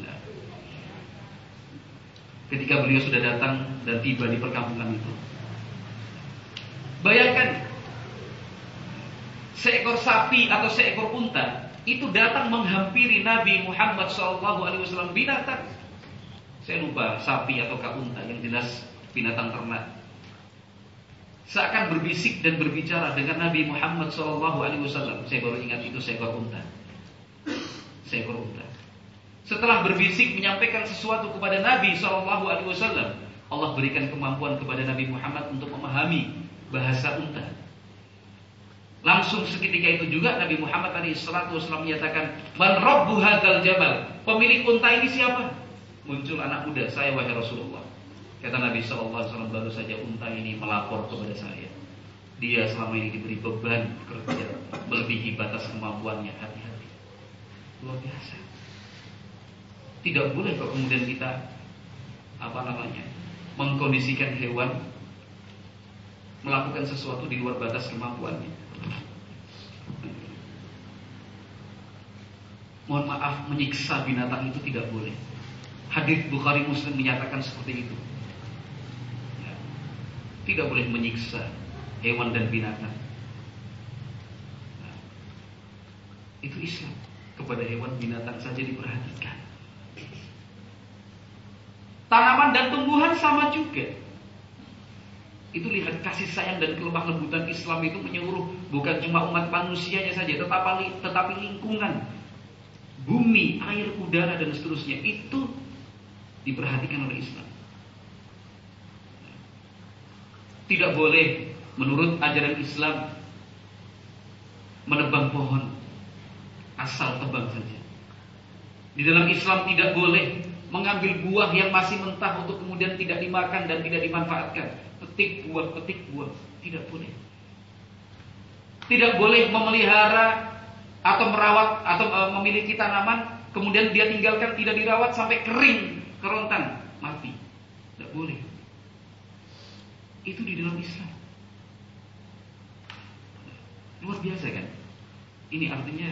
Nah, ketika beliau sudah datang dan tiba di perkampungan itu, bayangkan seekor sapi atau seekor unta itu datang menghampiri Nabi Muhammad Wasallam binatang. Saya lupa sapi atau unta yang jelas binatang ternak seakan berbisik dan berbicara dengan Nabi Muhammad SAW. Saya baru ingat itu seekor unta. Seekor unta. Setelah berbisik menyampaikan sesuatu kepada Nabi SAW, Allah berikan kemampuan kepada Nabi Muhammad untuk memahami bahasa unta. Langsung seketika itu juga Nabi Muhammad SAW menyatakan, "Man rabbu hadzal jabal?" Pemilik unta ini siapa? Muncul anak muda, saya wahai Rasulullah. Kata Nabi SAW baru saja unta ini melapor kepada saya. Dia selama ini diberi beban kerja melebihi batas kemampuannya. Hati-hati. Luar biasa. Tidak boleh kok kemudian kita apa namanya mengkondisikan hewan melakukan sesuatu di luar batas kemampuannya. Mohon maaf menyiksa binatang itu tidak boleh. Hadis Bukhari Muslim menyatakan seperti itu. Tidak boleh menyiksa hewan dan binatang. Nah, itu Islam. Kepada hewan binatang saja diperhatikan. Tanaman dan tumbuhan sama juga. Itu lihat kasih sayang dan kelemah lembutan Islam itu menyeluruh bukan cuma umat manusianya saja, tetapi tetapi lingkungan, bumi, air, udara dan seterusnya itu diperhatikan oleh Islam. Tidak boleh menurut ajaran Islam menebang pohon asal tebang saja. Di dalam Islam tidak boleh mengambil buah yang masih mentah untuk kemudian tidak dimakan dan tidak dimanfaatkan. Petik buah, petik buah, tidak boleh. Tidak boleh memelihara atau merawat atau e, memiliki tanaman kemudian dia tinggalkan tidak dirawat sampai kering, kerontang, mati. Tidak boleh. Itu di dalam Islam. Luar biasa kan? Ini artinya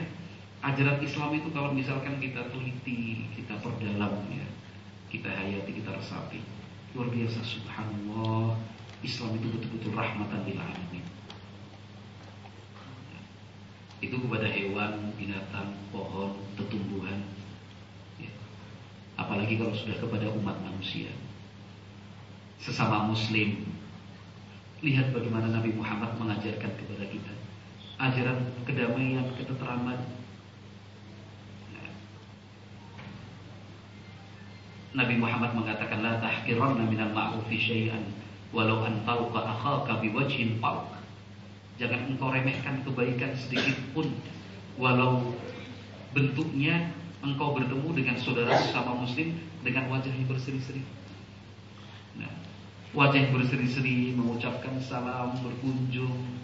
ajaran Islam itu kalau misalkan kita teliti, kita perdalam ya, kita hayati, kita resapi. Luar biasa subhanallah. Islam itu betul-betul rahmatan lil alamin. Itu kepada hewan, binatang, pohon, tetumbuhan. Ya. Apalagi kalau sudah kepada umat manusia. Sesama muslim, lihat bagaimana Nabi Muhammad mengajarkan kepada kita ajaran kedamaian, ketenteraman. Nabi Muhammad mengatakan la tahqiranna minal ma'rufi syai'an walau an talqa akhaka biwajhin talq. Jangan engkau remehkan kebaikan sedikit pun walau bentuknya engkau bertemu dengan saudara sama muslim dengan wajah yang berseri-seri. Nah, wajah yang berseri-seri mengucapkan salam, berkunjung,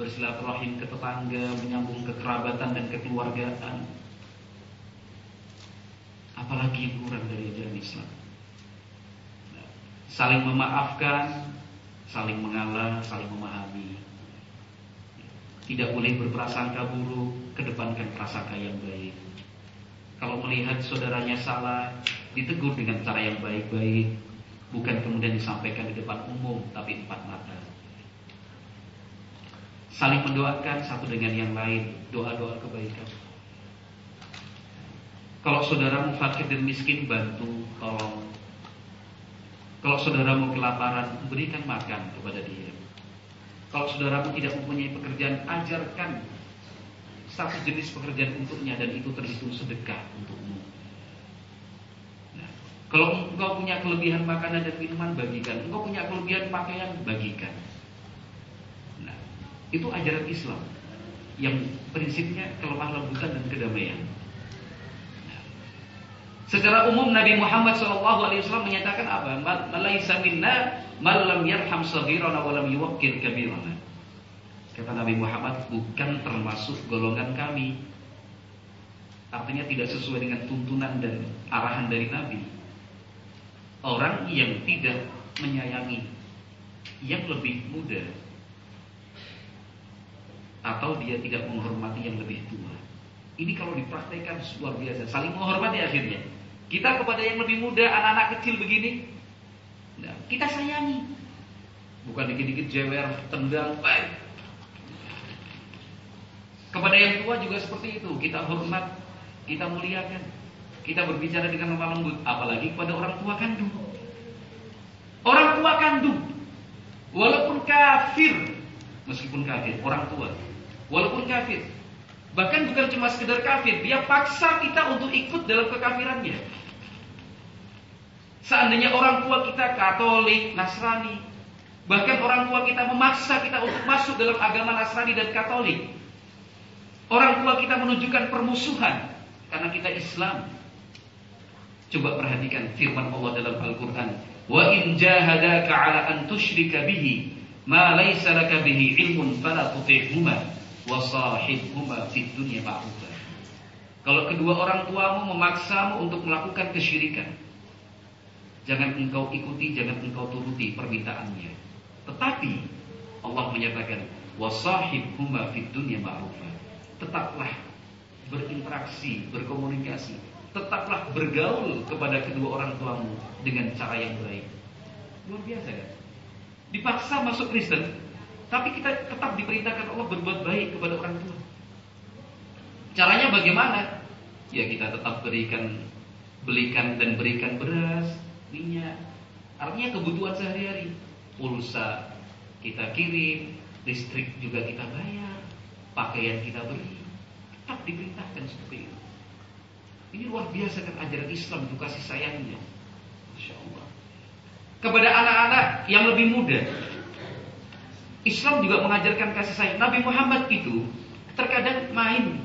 bersilaturahim ke tetangga, menyambung kekerabatan dan kekeluargaan. Apalagi yang kurang dari ajaran Islam. Saling memaafkan, saling mengalah, saling memahami. Tidak boleh berprasangka buruk, kedepankan prasangka yang baik. Kalau melihat saudaranya salah, ditegur dengan cara yang baik-baik, bukan kemudian disampaikan di depan umum, tapi empat mata saling mendoakan satu dengan yang lain, doa-doa kebaikan. Kalau saudaramu fakir dan miskin, bantu, tolong. Kalau saudaramu kelaparan, berikan makan kepada dia. Kalau saudaramu tidak mempunyai pekerjaan, ajarkan satu jenis pekerjaan untuknya dan itu terhitung sedekah untukmu. Nah, kalau engkau punya kelebihan makanan dan minuman, bagikan. Engkau punya kelebihan pakaian, bagikan. Itu ajaran Islam yang prinsipnya kelemah lembutan dan kedamaian. Secara umum Nabi Muhammad SAW menyatakan apa? Malaisa minna malam yarham saghirana wa lam yuwaqqir kabirana. Kata Nabi Muhammad bukan termasuk golongan kami. Artinya tidak sesuai dengan tuntunan dan arahan dari Nabi. Orang yang tidak menyayangi yang lebih muda atau dia tidak menghormati yang lebih tua. Ini kalau dipraktekkan luar biasa, saling menghormati akhirnya. Kita kepada yang lebih muda, anak-anak kecil begini, nah, kita sayangi. Bukan dikit-dikit jewer, tendang, baik. Kepada yang tua juga seperti itu, kita hormat, kita muliakan. Kita berbicara dengan lemah lembut, apalagi kepada orang tua kandung. Orang tua kandung, walaupun kafir, meskipun kafir, orang tua walaupun kafir. Bahkan bukan cuma sekedar kafir, dia paksa kita untuk ikut dalam kekafirannya. Seandainya orang tua kita Katolik, Nasrani, bahkan orang tua kita memaksa kita untuk masuk dalam agama Nasrani dan Katolik. Orang tua kita menunjukkan permusuhan karena kita Islam. Coba perhatikan firman Allah dalam Al-Qur'an, "Wa in jahadaka 'ala an tusyrika bihi ma laysa laka bihi ilmun fala tuti'huma." Wasahibhuma fid dunya ma'rufah. Kalau kedua orang tuamu memaksamu untuk melakukan kesyirikan, jangan engkau ikuti, jangan engkau turuti permintaannya. Tetapi Allah menyatakan wasahibhuma fid dunya ma'rufah. Tetaplah berinteraksi, berkomunikasi, tetaplah bergaul kepada kedua orang tuamu dengan cara yang baik. Luar biasa kan? Dipaksa masuk Kristen, tapi kita tetap diperintahkan Allah berbuat baik kepada orang tua. Caranya bagaimana? Ya kita tetap berikan belikan dan berikan beras, minyak. Artinya kebutuhan sehari-hari. Pulsa kita kirim, listrik juga kita bayar, pakaian kita beri. Tetap diperintahkan seperti itu. Ini luar biasa kan ajaran Islam itu kasih sayangnya. Masya Allah. Kepada anak-anak yang lebih muda, Islam juga mengajarkan kasih sayang. Nabi Muhammad itu terkadang main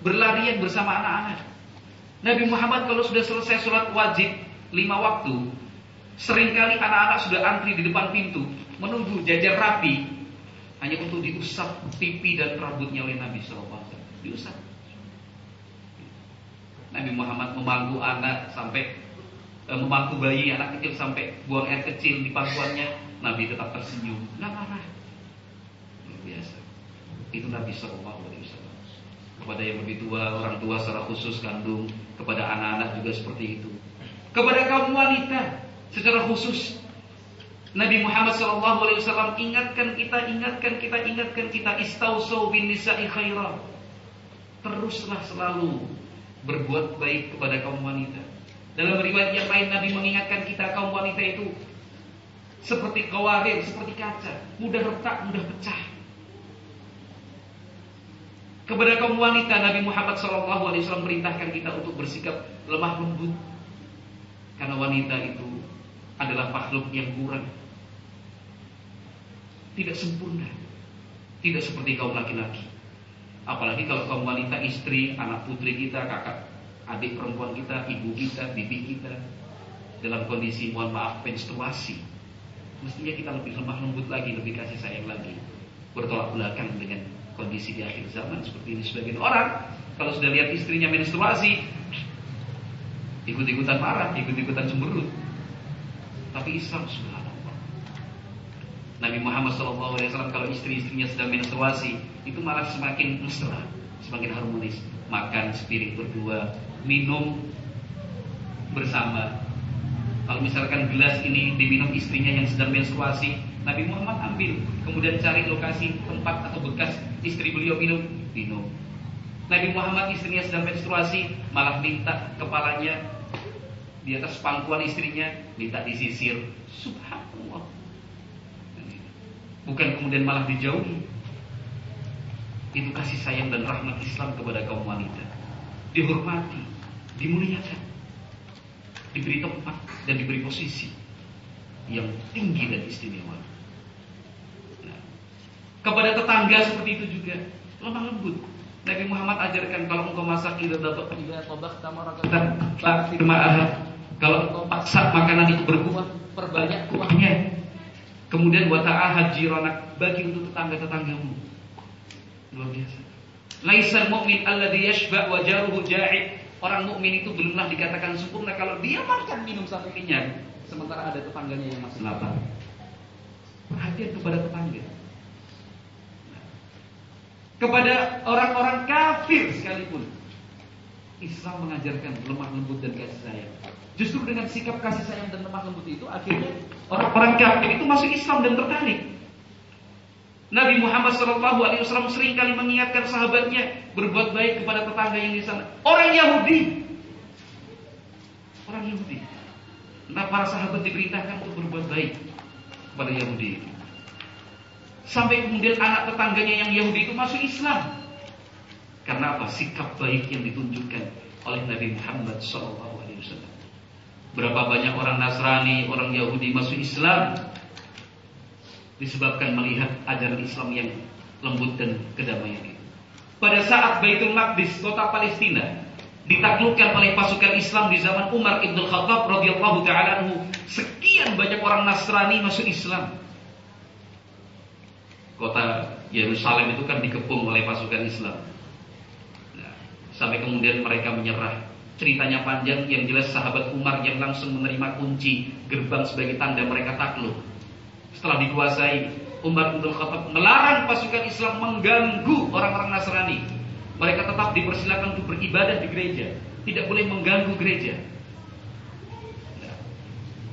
berlarian bersama anak-anak. Nabi Muhammad kalau sudah selesai sholat wajib lima waktu, sering kali anak-anak sudah antri di depan pintu menunggu jajar rapi hanya untuk diusap pipi dan rambutnya oleh Nabi SAW. Diusap. Nabi Muhammad memangku anak sampai eh, memangku bayi anak kecil sampai buang air kecil di pangkuannya. Nabi tetap tersenyum, biasa. Itu Nabi Shallallahu Alaihi Wasallam. Kepada yang lebih tua, orang tua secara khusus kandung, kepada anak-anak juga seperti itu. Kepada kaum wanita secara khusus Nabi Muhammad Shallallahu Alaihi Wasallam ingatkan kita, ingatkan kita, ingatkan kita istausau bin nisa'i khairah. Teruslah selalu berbuat baik kepada kaum wanita Dalam riwayat yang lain Nabi mengingatkan kita kaum wanita itu seperti kawarir, seperti kaca, mudah retak, mudah pecah. Kepada kaum wanita Nabi Muhammad SAW perintahkan kita untuk bersikap lemah lembut. Karena wanita itu adalah makhluk yang kurang. Tidak sempurna. Tidak seperti kaum laki-laki. Apalagi kalau kaum wanita istri, anak putri kita, kakak, adik perempuan kita, ibu kita, bibi kita dalam kondisi mohon maaf menstruasi. Mestinya kita lebih lemah lembut lagi, lebih kasih sayang lagi. Bertolak belakang dengan kondisi di akhir zaman seperti ini sebagian orang kalau sudah lihat istrinya menstruasi ikut-ikutan marah, ikut-ikutan cemberut. Tapi Islam subhanallah. Nabi Muhammad SAW kalau istri-istrinya sedang menstruasi itu malah semakin mesra, semakin harmonis. Makan sepiring berdua, minum bersama. Kalau misalkan gelas ini diminum istrinya yang sedang menstruasi, Nabi Muhammad ambil, kemudian cari lokasi tempat atau bekas istri beliau minum, minum. Nabi Muhammad istrinya sedang menstruasi, malah minta kepalanya di atas pangkuan istrinya, minta disisir. Subhanallah. Bukan kemudian malah dijauhi. Itu kasih sayang dan rahmat Islam kepada kaum wanita. Dihormati, dimuliakan, diberi tempat dan diberi posisi yang tinggi dan istimewa. Kepada tetangga seperti itu juga lemah lembut. Nabi Muhammad ajarkan kalau engkau masak tidak dapat Iya, tobak tamarakan. kalau engkau paksa makanan itu berkuah perbanyak kuahnya. Kemudian wa ta'ahad jiranak bagi untuk tetangga-tetanggamu. Luar biasa. Laisal mu'min alladhi yashba' wa jaruhu ja'id. Orang mukmin itu belumlah dikatakan sempurna kalau dia makan minum sampai kenyang, sementara ada tetangganya yang masih lapar. Perhatian kepada tetangga. Kepada orang-orang kafir sekalipun. Islam mengajarkan lemah lembut dan kasih sayang. Justru dengan sikap kasih sayang dan lemah lembut itu akhirnya orang-orang kafir itu masuk Islam dan tertarik. Nabi Muhammad SAW sering kali mengingatkan sahabatnya berbuat baik kepada tetangga yang di sana. Orang Yahudi, orang Yahudi. Nah para sahabat diperintahkan untuk berbuat baik kepada Yahudi. Sampai kemudian anak tetangganya yang Yahudi itu masuk Islam. Karena apa? Sikap baik yang ditunjukkan oleh Nabi Muhammad SAW. Berapa banyak orang Nasrani, orang Yahudi masuk Islam disebabkan melihat ajaran Islam yang lembut dan kedamaian itu. Pada saat Baitul Maqdis, kota Palestina, ditaklukkan oleh pasukan Islam di zaman Umar Ibn Khattab radhiyallahu taala sekian banyak orang Nasrani masuk Islam. Kota Yerusalem itu kan dikepung oleh pasukan Islam. Nah, sampai kemudian mereka menyerah. Ceritanya panjang, yang jelas sahabat Umar yang langsung menerima kunci gerbang sebagai tanda mereka takluk. Setelah dikuasai, Umar bin Khattab melarang pasukan Islam mengganggu orang-orang Nasrani. Mereka tetap dipersilakan untuk beribadah di gereja, tidak boleh mengganggu gereja.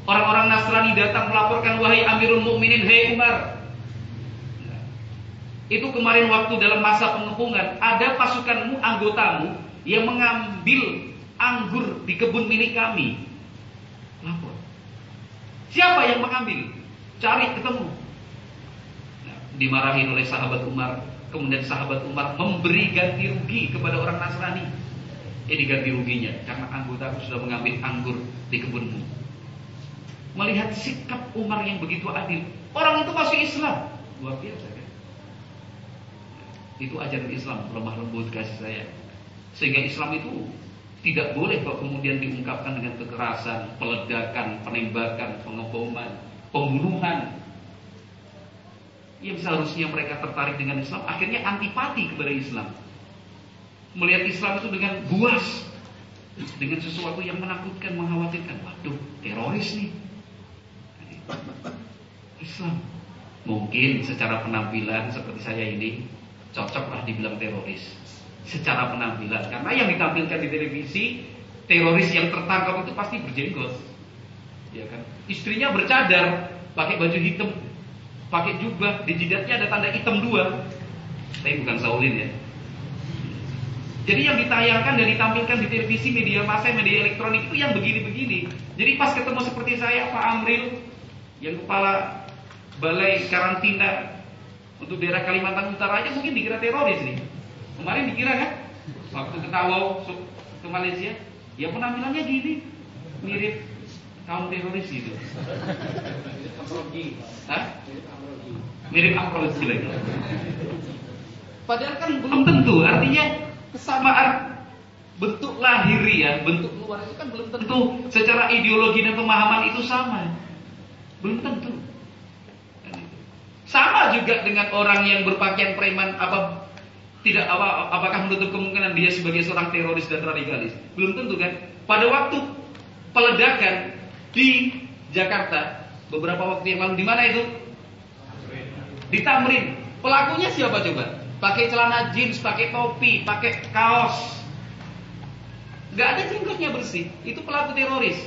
Orang-orang Nasrani datang melaporkan wahai Amirul Mukminin, hei Umar. Itu kemarin waktu dalam masa pengepungan ada pasukanmu, anggotamu yang mengambil anggur di kebun milik kami. Lapor. Siapa yang mengambil? Cari ketemu. Nah, dimarahin oleh sahabat Umar. Kemudian sahabat Umar memberi ganti rugi kepada orang Nasrani. Ini ganti ruginya karena anggotaku sudah mengambil anggur di kebunmu. Melihat sikap Umar yang begitu adil, orang itu masuk Islam. Luar biasa? Itu ajaran Islam, lemah lembut kasih sayang. Sehingga Islam itu tidak boleh kalau kemudian diungkapkan dengan kekerasan, peledakan, penembakan, pengeboman, pembunuhan. Yang seharusnya mereka tertarik dengan Islam, akhirnya antipati kepada Islam. Melihat Islam itu dengan buas, dengan sesuatu yang menakutkan, mengkhawatirkan. Waduh, teroris nih. Islam mungkin secara penampilan seperti saya ini cocoklah dibilang teroris secara penampilan. Karena yang ditampilkan di televisi teroris yang tertangkap itu pasti berjenggot. Ya kan? Istrinya bercadar pakai baju hitam pakai jubah di jidatnya ada tanda hitam dua. Tapi bukan Saulin ya. Jadi yang ditayangkan dan ditampilkan di televisi, media massa, media elektronik itu yang begini-begini. Jadi pas ketemu seperti saya, Pak Amril, yang kepala balai karantina untuk daerah Kalimantan Utara aja mungkin dikira teroris nih. Kemarin dikira kan? Waktu ke Tawau ke Malaysia, ya penampilannya gini, mirip kaum teroris gitu. Hah? Mirip Amrozi lagi. Padahal kan belum tentu, artinya kesamaan bentuk lahiriah, bentuk luar itu kan belum tentu secara ideologi dan pemahaman itu sama. Belum tentu. Sama juga dengan orang yang berpakaian preman apa tidak apa, apakah menutup kemungkinan dia sebagai seorang teroris dan radikalis? Belum tentu kan? Pada waktu peledakan di Jakarta beberapa waktu yang lalu di mana itu? Di Tamrin. Pelakunya siapa coba? Pakai celana jeans, pakai topi, pakai kaos. Gak ada jenggotnya bersih. Itu pelaku teroris.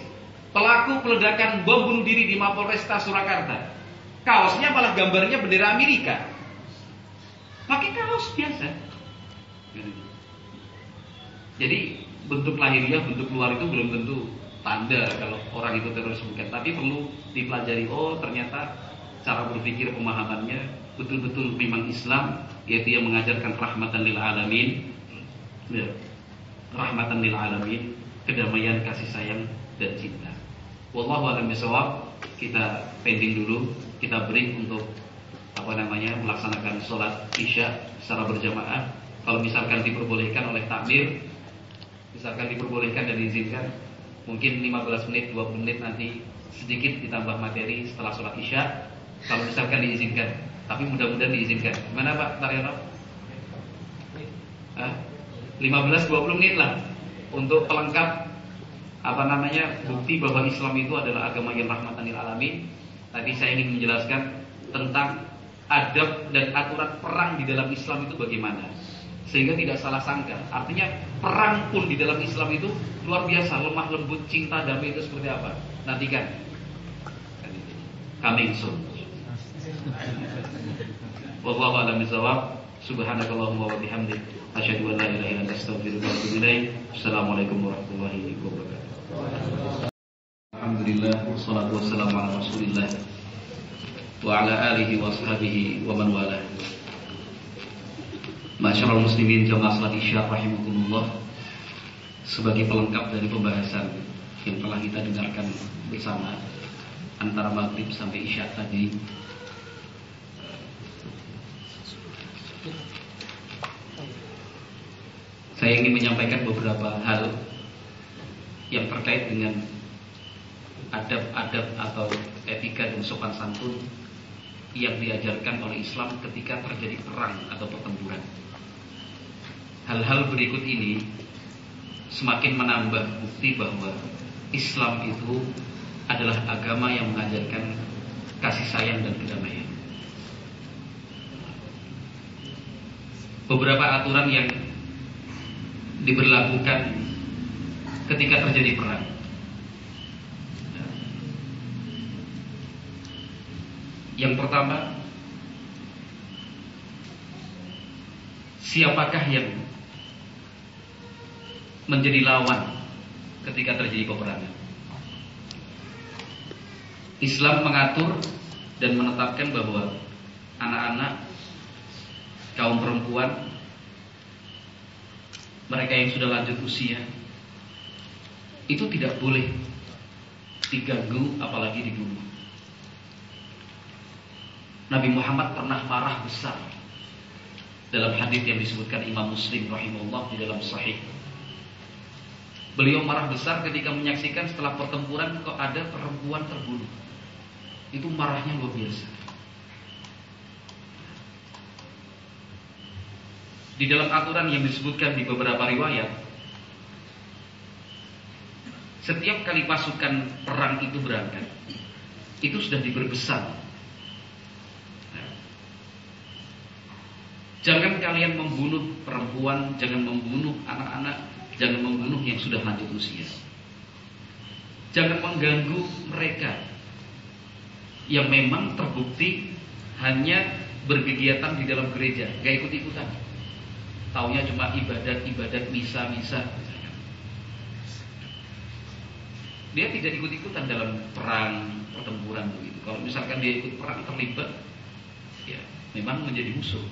Pelaku peledakan bom bunuh diri di Mapolresta Surakarta. Kaosnya malah gambarnya bendera Amerika. Pakai kaos biasa. Jadi bentuk lahiriah, bentuk luar itu belum tentu tanda kalau orang itu teroris bukan. Tapi perlu dipelajari. Oh ternyata cara berpikir pemahamannya betul-betul memang Islam, yaitu yang mengajarkan rahmatan lil alamin, ya, rahmatan lil alamin, kedamaian, kasih sayang dan cinta. Wallahu a'lam. Kita pending dulu, kita break untuk apa namanya melaksanakan sholat isya secara berjamaah. Kalau misalkan diperbolehkan oleh takbir, misalkan diperbolehkan dan diizinkan, mungkin 15 menit, 20 menit nanti sedikit ditambah materi setelah sholat isya. Kalau misalkan diizinkan, tapi mudah-mudahan diizinkan. Mana Pak Taryono? 15-20 menit lah untuk pelengkap apa namanya bukti bahwa Islam itu adalah agama yang rahmatan lil alamin. Tadi saya ingin menjelaskan tentang adab dan aturan perang di dalam Islam itu bagaimana. Sehingga tidak salah sangka. Artinya perang pun di dalam Islam itu luar biasa, lemah lembut, cinta, damai itu seperti apa? Nantikan. Coming soon. Wallahu a'lam bishawab. Subhanakallahumma wa bihamdik asyhadu an la ilaha illa anta astaghfiruka wa atubu ilaik. Assalamualaikum warahmatullahi wabarakatuh. Alhamdulillah wassalatu wassalamu ala Rasulillah wa ala alihi wa wa man wala. Masyaallah muslimin jamaah salat Isya rahimakumullah. Sebagai pelengkap dari pembahasan yang telah kita dengarkan bersama antara maghrib sampai Isya tadi Saya ingin menyampaikan beberapa hal yang terkait dengan adab-adab atau etika dan sopan santun yang diajarkan oleh Islam ketika terjadi perang atau pertempuran. Hal-hal berikut ini semakin menambah bukti bahwa Islam itu adalah agama yang mengajarkan kasih sayang dan kedamaian. Beberapa aturan yang diberlakukan ketika terjadi perang. Yang pertama, siapakah yang menjadi lawan ketika terjadi peperangan? Islam mengatur dan menetapkan bahwa anak-anak, kaum perempuan, mereka yang sudah lanjut usia itu tidak boleh diganggu apalagi dibunuh. Nabi Muhammad pernah marah besar dalam hadis yang disebutkan Imam Muslim rahimahullah di dalam sahih. Beliau marah besar ketika menyaksikan setelah pertempuran kok ada perempuan terbunuh. Itu marahnya luar biasa. Di dalam aturan yang disebutkan di beberapa riwayat, setiap kali pasukan perang itu berangkat, itu sudah diberbesan. Jangan kalian membunuh perempuan, jangan membunuh anak-anak, jangan membunuh yang sudah lanjut usia. Jangan mengganggu mereka yang memang terbukti hanya berkegiatan di dalam gereja, gak ikut-ikutan. taunya cuma ibadat-ibadat misa-misa. Dia tidak ikut-ikutan dalam perang, pertempuran begitu. Kalau misalkan dia ikut perang terlibat, ya memang menjadi musuh.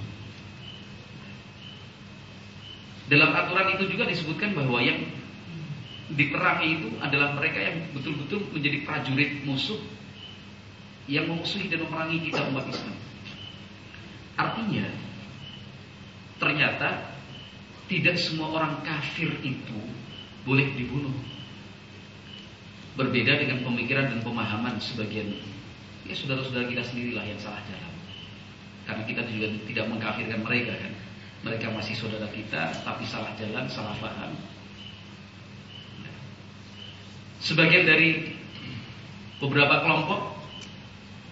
Dalam aturan itu juga disebutkan bahwa yang diperangi itu adalah mereka yang betul-betul menjadi prajurit musuh yang memusuhi dan memerangi kita umat Islam. Artinya, ternyata tidak semua orang kafir itu boleh dibunuh. Berbeda dengan pemikiran dan pemahaman sebagian ya saudara-saudara kita sendirilah yang salah jalan. Karena kita juga tidak mengkafirkan mereka kan. Mereka masih saudara kita tapi salah jalan, salah paham. Sebagian dari beberapa kelompok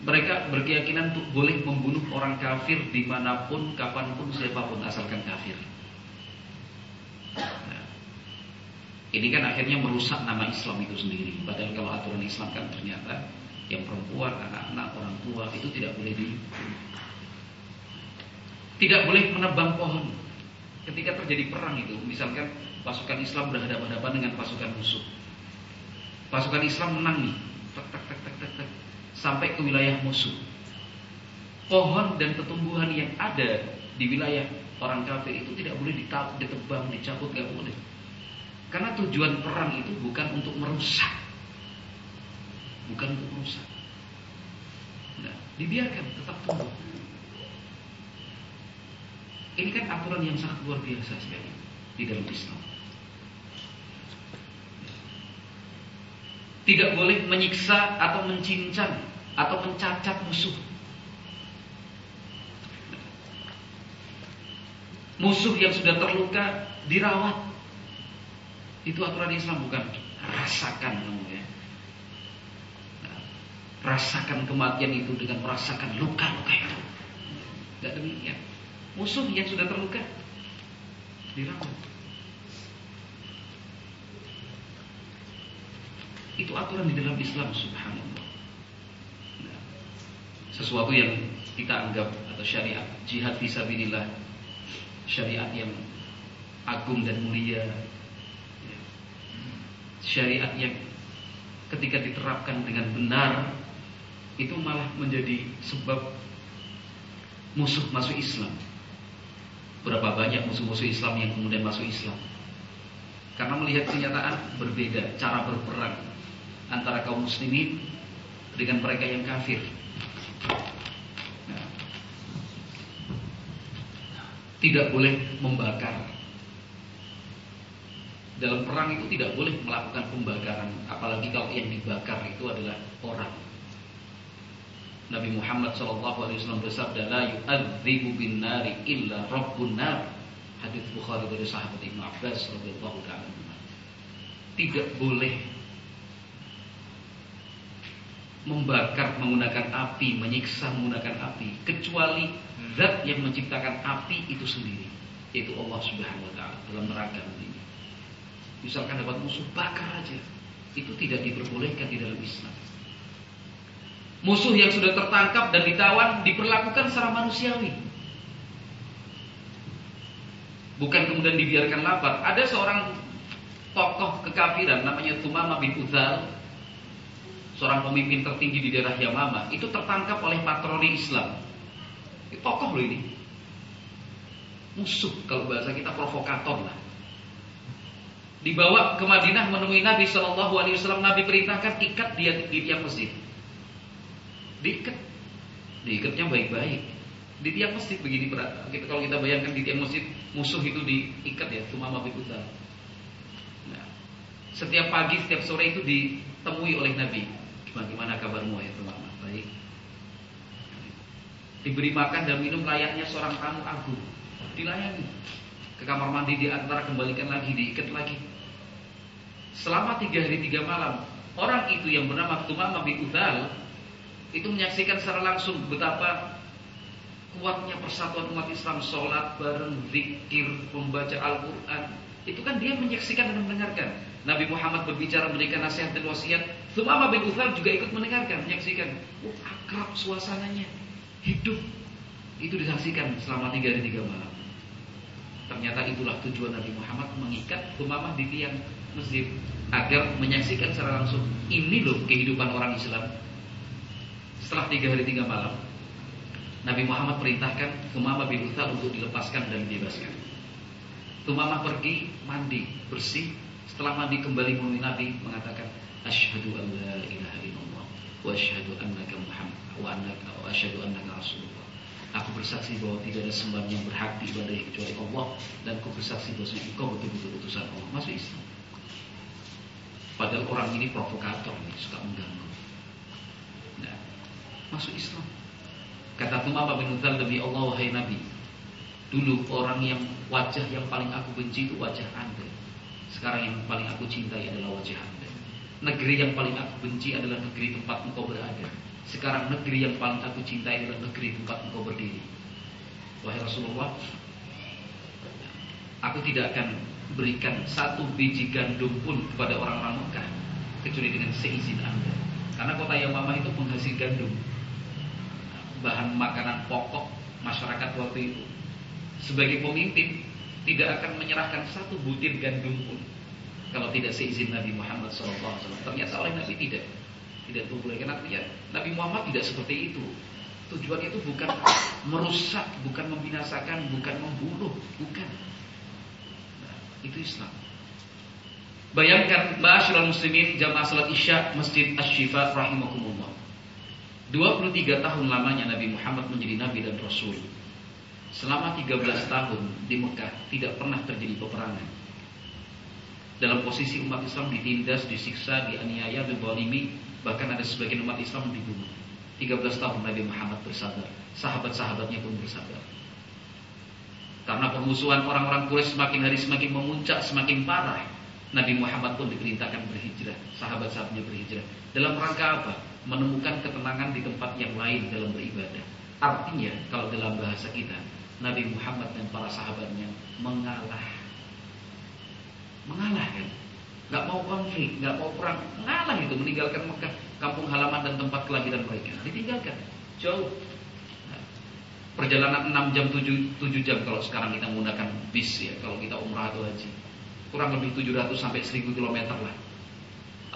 mereka berkeyakinan untuk boleh membunuh orang kafir di mana pun, kapan pun, siapa pun asalkan kafir. Nah, ini kan akhirnya merusak nama Islam itu sendiri. Padahal kalau aturan Islam kan ternyata yang perempuan, anak-anak, orang tua itu tidak boleh di tidak boleh menebang pohon. Ketika terjadi perang itu, misalkan pasukan Islam berhadapan-hadapan dengan pasukan musuh. Pasukan Islam menang nih, tek, tek, tek, tek, tek, tek, sampai ke wilayah musuh. Pohon dan pertumbuhan yang ada di wilayah orang kafir itu tidak boleh ditebang, dicabut, nggak boleh. Karena tujuan perang itu bukan untuk merusak, bukan untuk merusak. Nah, dibiarkan tetap tumbuh. Ini kan aturan yang sangat luar biasa sekali di dalam Islam. Tidak boleh menyiksa atau mencincang atau mencacat musuh. Musuh yang sudah terluka dirawat. Itu aturan Islam bukan rasakan ya. Rasakan kematian itu dengan merasakan luka-luka itu. Tidak demikian. Musuh yang sudah terluka dirawat. Itu aturan di dalam Islam subhanallah. Nah, sesuatu yang kita anggap atau syariat jihad fisabilillah syariat yang agung dan mulia syariat yang ketika diterapkan dengan benar itu malah menjadi sebab musuh masuk Islam berapa banyak musuh-musuh Islam yang kemudian masuk Islam karena melihat kenyataan berbeda cara berperang antara kaum muslimin dengan mereka yang kafir. Tidak boleh membakar. Dalam perang itu tidak boleh melakukan pembakaran, apalagi kalau yang dibakar itu adalah orang. Nabi Muhammad SAW bersabda, "La yu'adzibu bin nari illa rabbun nar." Hadis Bukhari dari sahabat Ibnu Abbas radhiyallahu. Tidak boleh membakar menggunakan api, menyiksa menggunakan api, kecuali zat yang menciptakan api itu sendiri, yaitu Allah Subhanahu wa taala dalam neraka ini. Misalkan dapat musuh bakar aja, itu tidak diperbolehkan di dalam Islam. Musuh yang sudah tertangkap dan ditawan diperlakukan secara manusiawi. Bukan kemudian dibiarkan lapar. Ada seorang tokoh kekafiran namanya Tumama bin Udzal seorang pemimpin tertinggi di daerah Yamama itu tertangkap oleh patroli Islam. Ini tokoh loh ini. Musuh kalau bahasa kita provokator lah. Dibawa ke Madinah menemui Nabi Shallallahu Alaihi Wasallam. Nabi perintahkan ikat dia di tiap masjid. Diikat, diikatnya baik-baik. Di tiap masjid begini berat. Kita kalau kita bayangkan di tiap masjid musuh itu diikat ya, cuma mabik Nah, setiap pagi, setiap sore itu ditemui oleh Nabi. Bagaimana kabarmu ya teman Baik. Diberi makan dan minum layaknya seorang tamu agung. Dilayani. Ke kamar mandi diantar kembalikan lagi, diikat lagi. Selama tiga hari tiga malam, orang itu yang bernama Tumama bin Udal itu menyaksikan secara langsung betapa kuatnya persatuan umat Islam, sholat bareng, zikir, membaca Al-Quran. Itu kan dia menyaksikan dan mendengarkan. Nabi Muhammad berbicara memberikan nasihat dan wasiat. Sumama bin Uthal juga ikut mendengarkan, menyaksikan. Oh, akrab suasananya, hidup. Itu disaksikan selama tiga hari tiga malam. Ternyata itulah tujuan Nabi Muhammad mengikat Umamah di tiang masjid agar menyaksikan secara langsung ini loh kehidupan orang Islam. Setelah tiga hari tiga malam, Nabi Muhammad perintahkan Umamah bin Uthal untuk dilepaskan dan dibebaskan. Umamah pergi mandi bersih. Setelah mandi kembali menemui Nabi mengatakan, Ashhadu an la ilaha illallah wa ashhadu annaka Muhammad wa annaka wa ashhadu annaka Rasulullah. Aku bersaksi bahwa tidak ada sembahan yang berhak diibadahi kecuali Allah dan aku bersaksi bahwa engkau betul-betul utusan Allah. Masuk Islam. Padahal orang ini provokator nih, suka mengganggu. Masuk Islam. Kata Tumama bin Uthal demi Allah wahai Nabi. Dulu orang yang wajah yang paling aku benci itu wajah Anda. Sekarang yang paling aku cintai adalah wajah Anda. Negeri yang paling aku benci adalah negeri tempat engkau berada. Sekarang negeri yang paling aku cintai adalah negeri tempat engkau berdiri. Wahai Rasulullah, aku tidak akan berikan satu biji gandum pun kepada orang-orang Mekah kecuali dengan seizin Anda. Karena kota Yamamah itu penghasil gandum. Bahan makanan pokok masyarakat waktu itu. Sebagai pemimpin tidak akan menyerahkan satu butir gandum pun kalau tidak seizin Nabi Muhammad SAW. Ternyata oleh Nabi tidak tidak diperbolehkan artinya Nabi Muhammad tidak seperti itu. Tujuan itu bukan merusak, bukan membinasakan, bukan membunuh, bukan. Itu Islam. Bayangkan Ma'asyiral muslimin jamaah salat Isya Masjid Asy-Syifa rahimakumullah. 23 tahun lamanya Nabi Muhammad menjadi nabi dan rasul. Selama 13 tahun di Mekah tidak pernah terjadi peperangan. Dalam posisi umat Islam ditindas, disiksa, dianiaya, dibolimi, bahkan ada sebagian umat Islam dibunuh. 13 tahun Nabi Muhammad bersabar, sahabat-sahabatnya pun bersabar. Karena permusuhan orang-orang Quraisy semakin hari semakin memuncak, semakin parah. Nabi Muhammad pun diperintahkan berhijrah, sahabat-sahabatnya berhijrah. Dalam rangka apa? Menemukan ketenangan di tempat yang lain dalam beribadah. Artinya, kalau dalam bahasa kita, Nabi Muhammad dan para sahabatnya mengalah. Mengalah kan? Gak mau konflik, gak mau perang, mengalah itu, meninggalkan Mekah, kampung halaman dan tempat kelahiran mereka. Ditinggalkan, jauh perjalanan 6 jam 7, 7 jam kalau sekarang kita menggunakan bis ya kalau kita umrah atau haji kurang lebih 700 sampai 1000 km lah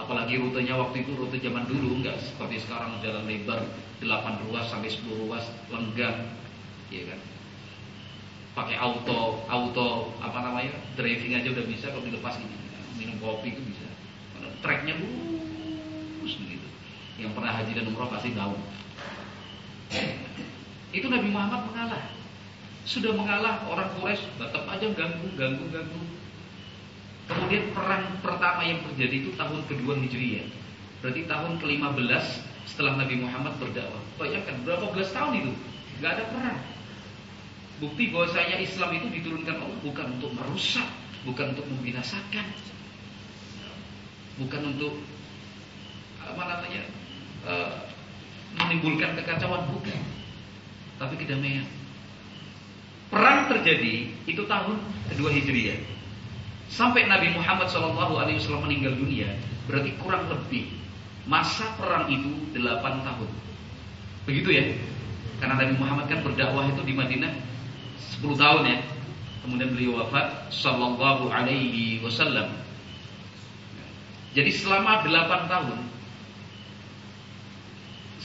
apalagi rutenya waktu itu rute zaman dulu enggak seperti sekarang jalan lebar 8 ruas sampai 10 ruas lenggang ya kan? Pakai auto auto apa namanya driving aja udah bisa kalau dilepas ini. Minum kopi itu bisa. Treknya lurus begitu. Yang pernah haji dan umrah pasti tahu. Itu Nabi Muhammad mengalah. Sudah mengalah orang Quraisy tetap aja ganggu, ganggu, ganggu. Kemudian perang pertama yang terjadi itu tahun kedua Hijriyah. Berarti tahun ke-15 setelah Nabi Muhammad berdakwah. Bayangkan berapa belas tahun itu nggak ada perang. Bukti bahwasanya Islam itu diturunkan Allah bukan untuk merusak, bukan untuk membinasakan, bukan untuk apa namanya uh, menimbulkan kekacauan, bukan tapi kedamaian. Perang terjadi itu tahun kedua Hijriah. Sampai Nabi Muhammad SAW meninggal dunia, berarti kurang lebih masa perang itu 8 tahun. Begitu ya? Karena Nabi Muhammad kan berdakwah itu di Madinah 10 tahun ya. Kemudian beliau wafat sallallahu alaihi wasallam. Jadi selama 8 tahun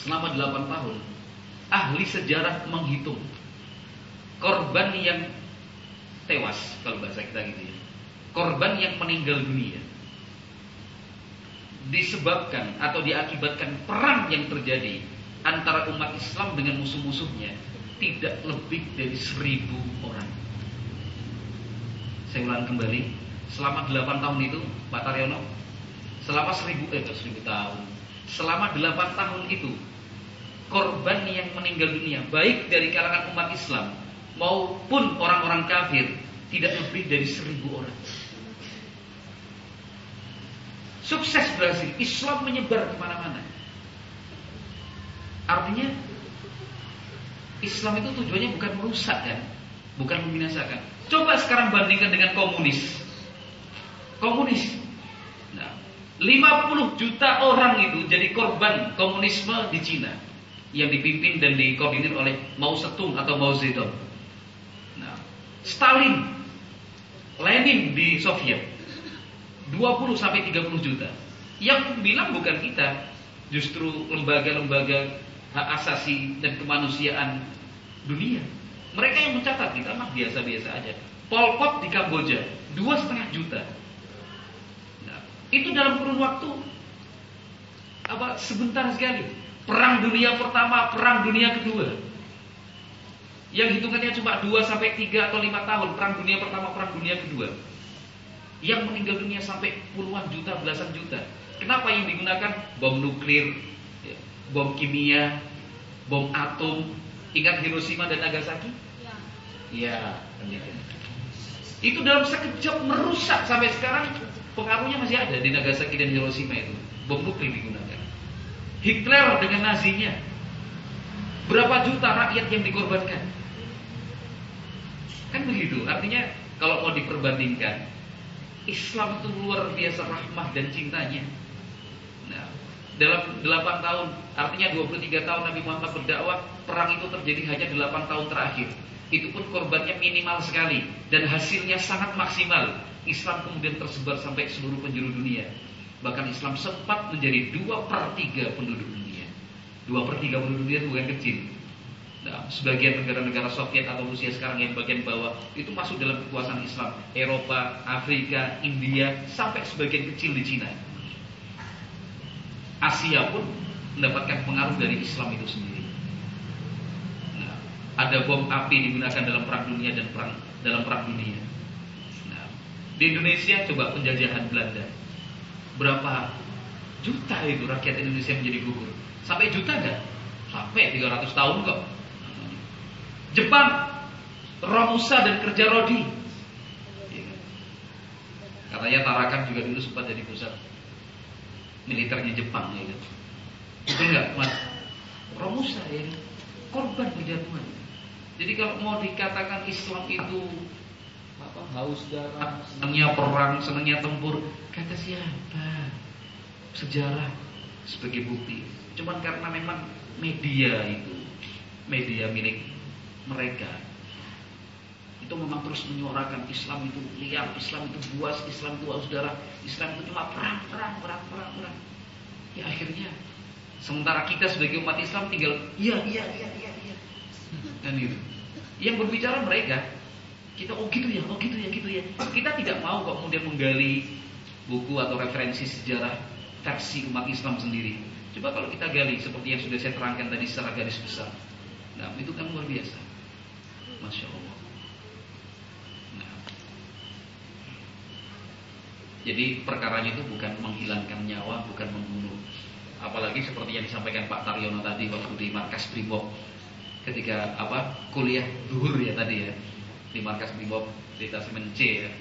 selama 8 tahun ahli sejarah menghitung korban yang tewas kalau bahasa kita gitu ya. Korban yang meninggal dunia disebabkan atau diakibatkan perang yang terjadi antara umat Islam dengan musuh-musuhnya tidak lebih dari seribu orang. Saya ulang kembali, selama delapan tahun itu, Pak Taryono, selama seribu eh seribu tahun, selama delapan tahun itu korban yang meninggal dunia baik dari kalangan umat Islam maupun orang-orang kafir tidak lebih dari seribu orang. Sukses berhasil, Islam menyebar ke mana-mana. Artinya Islam itu tujuannya bukan merusak kan, bukan membinasakan. Coba sekarang bandingkan dengan komunis. Komunis. Nah, 50 juta orang itu jadi korban komunisme di Cina yang dipimpin dan dikoordinir oleh Mao Zedong atau Mao Zedong. Nah, Stalin Lenin di Soviet 20 sampai 30 juta. Yang bilang bukan kita, justru lembaga-lembaga hak asasi dan kemanusiaan dunia. Mereka yang mencatat kita mah biasa-biasa aja. Pol Pot di Kamboja dua setengah juta. Nah, itu dalam kurun waktu apa sebentar sekali. Perang dunia pertama, perang dunia kedua. Yang hitungannya cuma 2 sampai 3 atau 5 tahun perang dunia pertama, perang dunia kedua. Yang meninggal dunia sampai puluhan juta, belasan juta. Kenapa yang digunakan bom nuklir, ya, bom kimia, bom atom? Ingat Hiroshima dan Nagasaki? Ya, gitu. Itu dalam sekejap merusak sampai sekarang pengaruhnya masih ada di Nagasaki dan Hiroshima itu. Bom nuklir digunakan. Hitler dengan nazinya. Berapa juta rakyat yang dikorbankan? Kan begitu. Artinya kalau mau diperbandingkan, Islam itu luar biasa rahmah dan cintanya. Nah, dalam 8 tahun, artinya 23 tahun Nabi Muhammad berdakwah, perang itu terjadi hanya 8 tahun terakhir. Itu pun korbannya minimal sekali dan hasilnya sangat maksimal. Islam kemudian tersebar sampai seluruh penjuru dunia. Bahkan Islam sempat menjadi dua per tiga penduduk dunia. Dua per tiga penduduk dunia bukan kecil. Sebagian negara-negara Soviet atau Rusia sekarang yang bagian bawah itu masuk dalam kekuasaan Islam. Eropa, Afrika, India, sampai sebagian kecil di Cina. Asia pun mendapatkan pengaruh dari Islam itu sendiri. Nah, ada bom api digunakan dalam perang dunia dan perang dalam perang dunia. Nah, di Indonesia coba penjajahan Belanda berapa juta itu rakyat Indonesia menjadi gugur? Sampai juta enggak? Sampai 300 tahun kok. Jepang, Romusa dan kerja Rodi. Katanya Tarakan juga dulu sempat jadi pusat militernya Jepang ya kan. Betul enggak, Mas? Romusa ya korban kejatuhan. Jadi kalau mau dikatakan Islam itu apa haus darah, senangnya perang, senangnya tempur, kata siapa? Sejarah sebagai bukti. Cuman karena memang media itu, media milik mereka itu memang terus menyuarakan Islam itu liar, Islam itu buas, Islam itu haus darah, Islam itu cuma perang, perang, perang, perang, perang. Ya akhirnya sementara kita sebagai umat Islam tinggal iya, iya, iya, iya, iya. Dan itu. Yang berbicara mereka, kita oh gitu ya, oh gitu ya, gitu ya. Kita tidak mau kok kemudian menggali buku atau referensi sejarah versi umat Islam sendiri. Coba kalau kita gali seperti yang sudah saya terangkan tadi secara garis besar. Nah, itu kan luar biasa. Masya Allah. Nah. Jadi perkaranya itu bukan menghilangkan nyawa, bukan membunuh. Apalagi seperti yang disampaikan Pak Taryono tadi waktu di markas Brimob ketika apa kuliah duhur ya tadi ya di markas Brimob di Tasmen C ya.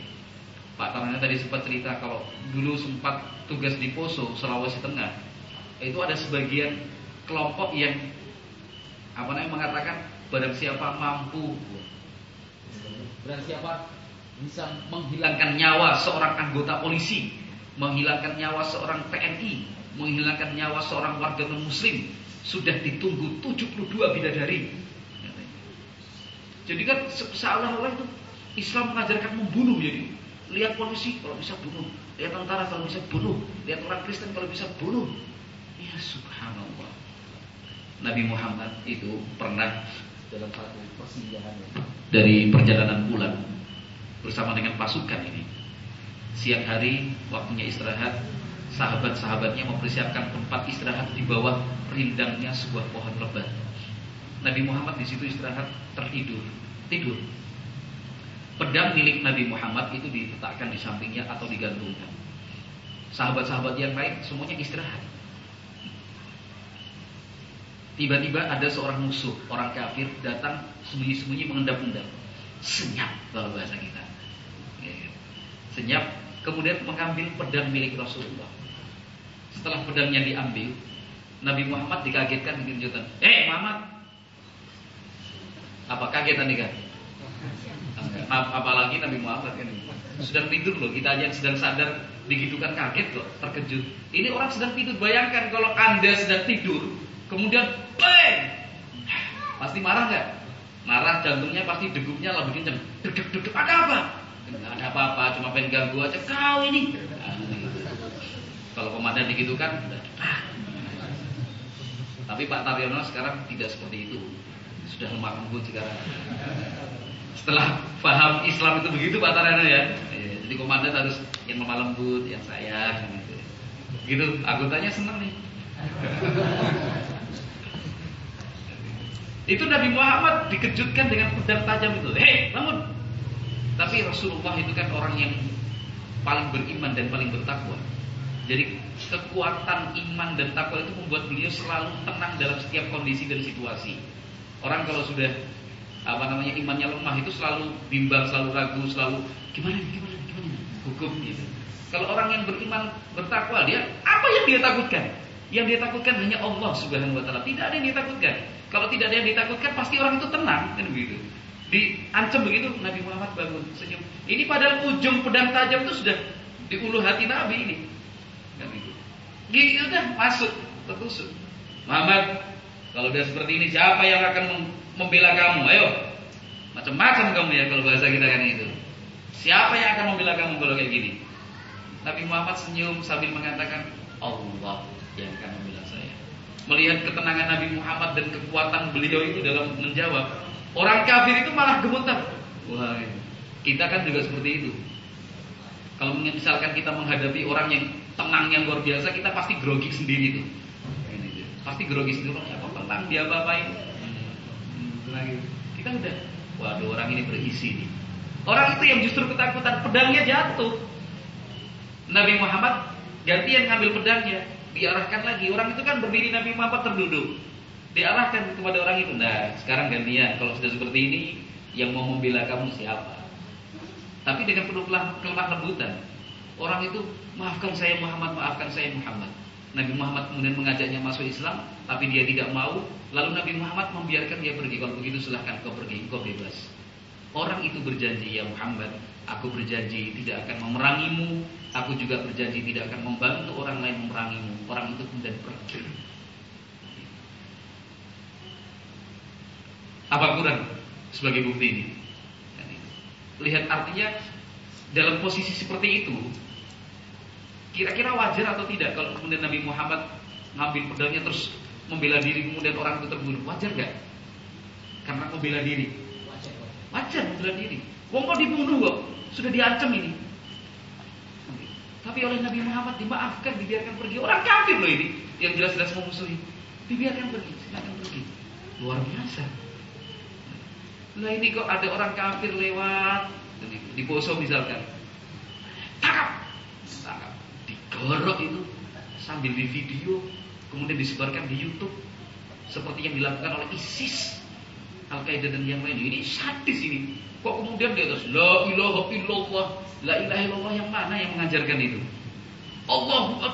Pak Taryono tadi sempat cerita kalau dulu sempat tugas di Poso Sulawesi Tengah itu ada sebagian kelompok yang apa namanya mengatakan barang siapa mampu barang siapa bisa menghilangkan nyawa seorang anggota polisi, menghilangkan nyawa seorang TNI, menghilangkan nyawa seorang warga non muslim, sudah ditunggu 72 bidadari. Jadi kan seolah-olah itu Islam mengajarkan membunuh jadi. Lihat polisi kalau bisa bunuh, lihat tentara kalau bisa bunuh, lihat orang Kristen kalau bisa bunuh. Ya subhanallah. Nabi Muhammad itu pernah dalam satu persinggahan dari perjalanan pulang bersama dengan pasukan ini. Siang hari waktunya istirahat, sahabat-sahabatnya mempersiapkan tempat istirahat di bawah rindangnya sebuah pohon lebat. Nabi Muhammad di situ istirahat tertidur, tidur. Pedang milik Nabi Muhammad itu diletakkan di sampingnya atau digantungkan. Sahabat-sahabat yang lain semuanya istirahat. Tiba-tiba ada seorang musuh, orang kafir datang sembunyi-sembunyi mengendap-endap. Senyap kalau bahasa kita. Senyap, kemudian mengambil pedang milik Rasulullah. Setelah pedangnya diambil, Nabi Muhammad dikagetkan dengan kejutan. Eh Muhammad, apa kaget tadi kan? Apalagi Nabi Muhammad kan sedang tidur loh. Kita aja yang sedang sadar digitukan kaget loh, terkejut. Ini orang sedang tidur. Bayangkan kalau anda sedang tidur, kemudian bang, pasti marah nggak? Marah jantungnya pasti degupnya lebih kencang. Deg deg. Ada apa? nggak ada apa-apa, cuma pengen ganggu aja kau ini. Kalau komandan begitu kan, tapi Pak Taryono sekarang tidak seperti itu, sudah lemah lembut sekarang. Setelah paham Islam itu begitu Pak Taryono ya, iya, jadi komandan harus yang lemah lembut, yang sayang. Gitu, gitu anggotanya senang nih. Itu Nabi Muhammad dikejutkan dengan pedang tajam itu. Hei, bangun! Tapi Rasulullah itu kan orang yang paling beriman dan paling bertakwa. Jadi kekuatan iman dan takwa itu membuat beliau selalu tenang dalam setiap kondisi dan situasi. Orang kalau sudah apa namanya imannya lemah itu selalu bimbang, selalu ragu, selalu gimana gimana gimana hukum gitu. Kalau orang yang beriman bertakwa dia apa yang dia takutkan? Yang dia takutkan hanya Allah Subhanahu wa taala. Tidak ada yang dia takutkan. Kalau tidak ada yang ditakutkan pasti orang itu tenang kan begitu. Diancam begitu Nabi Muhammad bangun senyum. Ini padahal ujung pedang tajam itu sudah di ulu hati Nabi ini. Kan gitu. Udah masuk tertusuk. Muhammad, kalau udah seperti ini siapa yang akan membela kamu? Ayo. Macam-macam kamu ya kalau bahasa kita kan itu. Siapa yang akan membela kamu kalau kayak gini? Nabi Muhammad senyum sambil mengatakan Allah yang akan. Melihat ketenangan Nabi Muhammad dan kekuatan beliau itu dalam menjawab. Orang kafir itu malah gemetar. Wah, kita kan juga seperti itu. Kalau misalkan kita menghadapi orang yang tenang yang luar biasa, kita pasti grogi sendiri tuh. Pasti grogi sendiri. Apa tenang dia apa-apain? Hmm, kita udah, waduh orang ini berisi nih. Orang itu yang justru ketakutan, pedangnya jatuh. Nabi Muhammad gantian ngambil pedangnya, diarahkan lagi. Orang itu kan berdiri Nabi Muhammad terduduk. Diarahkan kepada orang itu. Nah, sekarang gantian. Kalau sudah seperti ini, yang mau membela kamu siapa? Tapi dengan penuh kelemah lembutan. Orang itu, maafkan saya Muhammad, maafkan saya Muhammad. Nabi Muhammad kemudian mengajaknya masuk Islam, tapi dia tidak mau. Lalu Nabi Muhammad membiarkan dia pergi. Kalau begitu silahkan kau pergi, kau bebas. Orang itu berjanji, ya Muhammad, aku berjanji tidak akan memerangimu, aku juga berjanji tidak akan membantu orang lain memerangimu. Orang itu kemudian pergi. Apa kurang sebagai bukti ini? Lihat artinya dalam posisi seperti itu, kira-kira wajar atau tidak kalau kemudian Nabi Muhammad ngambil pedangnya terus membela diri kemudian orang itu terbunuh, wajar nggak? Karena membela diri. Wajar membela diri. Wong kok dibunuh kok, sudah diancam ini. Tapi oleh Nabi Muhammad dimaafkan, dibiarkan pergi. Orang kafir loh ini, yang jelas-jelas memusuhi. Dibiarkan pergi, silakan pergi. Luar biasa. Nah ini kok ada orang kafir lewat di Poso misalkan. Tangkap, tangkap. Digorok itu sambil di video, kemudian disebarkan di YouTube seperti yang dilakukan oleh ISIS Al-Qaeda dan yang lain. Ini sadis ini. Kok kemudian di atas la ilaha illallah, la ilaha illallah yang mana yang mengajarkan itu? Allah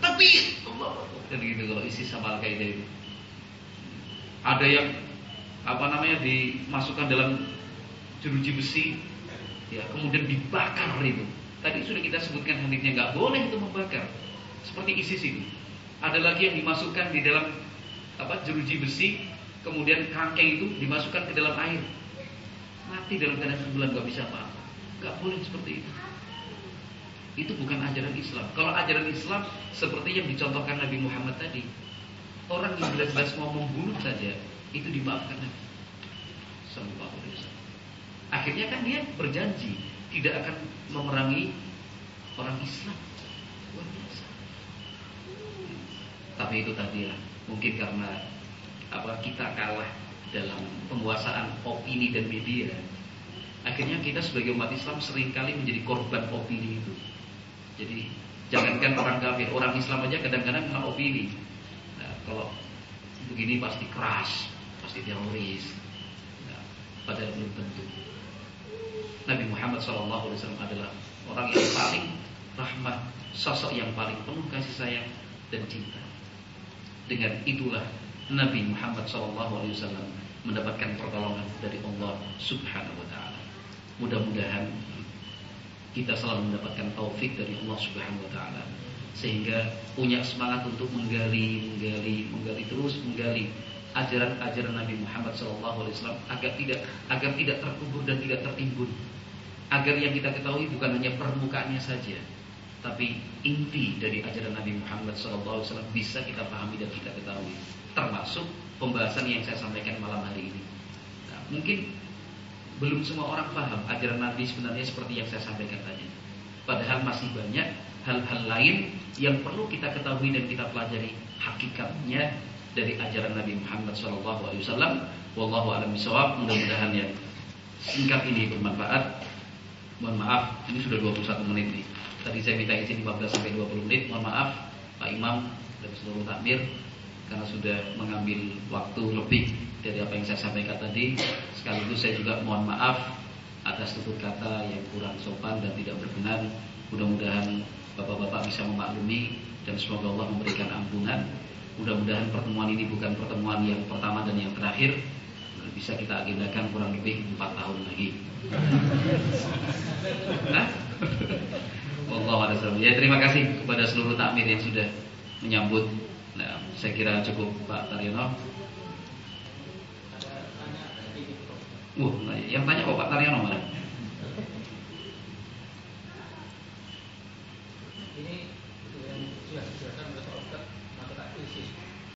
tapi Allah dan gitu kalau isi sama Al-Qaeda itu. Ada yang apa namanya dimasukkan dalam jeruji besi ya kemudian dibakar itu. Tadi sudah kita sebutkan hadisnya nggak boleh itu membakar. Seperti ISIS itu. Ada lagi yang dimasukkan di dalam apa jeruji besi kemudian kerangkeng itu dimasukkan ke dalam air. Mati dalam keadaan sebulan gak bisa apa-apa. Gak boleh seperti itu. Itu bukan ajaran Islam. Kalau ajaran Islam seperti yang dicontohkan Nabi Muhammad tadi orang yang jelas-jelas mau membunuh saja itu dimaafkan Nabi. Sallallahu Alaihi Wasallam. Akhirnya kan dia berjanji tidak akan memerangi orang Islam. Tapi itu tadi lah. Mungkin karena apa kita kalah dalam penguasaan opini dan media? Akhirnya kita sebagai umat Islam sering kali menjadi korban opini itu. Jadi jangankan orang kafir orang Islam aja kadang-kadang kena opini nah, kalau begini pasti keras pasti teroris. Nah, padahal belum tentu. Nabi Muhammad SAW adalah orang yang paling rahmat sosok yang paling penuh kasih sayang dan cinta. Dengan itulah Nabi Muhammad SAW mendapatkan pertolongan dari Allah Subhanahu Wa Taala. Mudah-mudahan kita selalu mendapatkan taufik dari Allah Subhanahu Wa Taala sehingga punya semangat untuk menggali, menggali, menggali terus menggali ajaran-ajaran Nabi Muhammad SAW agar tidak agar tidak terkubur dan tidak tertimbun agar yang kita ketahui bukan hanya permukaannya saja, tapi inti dari ajaran Nabi Muhammad SAW bisa kita pahami dan kita ketahui, termasuk pembahasan yang saya sampaikan malam hari ini. Nah, mungkin belum semua orang paham ajaran Nabi sebenarnya seperti yang saya sampaikan tadi. Padahal masih banyak hal-hal lain yang perlu kita ketahui dan kita pelajari hakikatnya dari ajaran Nabi Muhammad SAW. Wallahu a'lam bishawab. Mudah-mudahan ya singkat ini bermanfaat. Mohon maaf, ini sudah 21 menit nih. Tadi saya minta izin 15 sampai 20 menit. Mohon maaf Pak Imam dan seluruh takmir karena sudah mengambil waktu lebih dari apa yang saya sampaikan tadi. Sekaligus saya juga mohon maaf atas tutur kata yang kurang sopan dan tidak berkenan. Mudah-mudahan Bapak-bapak bisa memaklumi dan semoga Allah memberikan ampunan. Mudah-mudahan pertemuan ini bukan pertemuan yang pertama dan yang terakhir. Bisa kita agendakan kurang lebih empat tahun lagi. Nah, Allah Ya terima kasih kepada seluruh takmir yang sudah menyambut. Nah, saya kira cukup Pak Taryono. Uh, yang tanya kok Pak Taryono mana? Ini yang sudah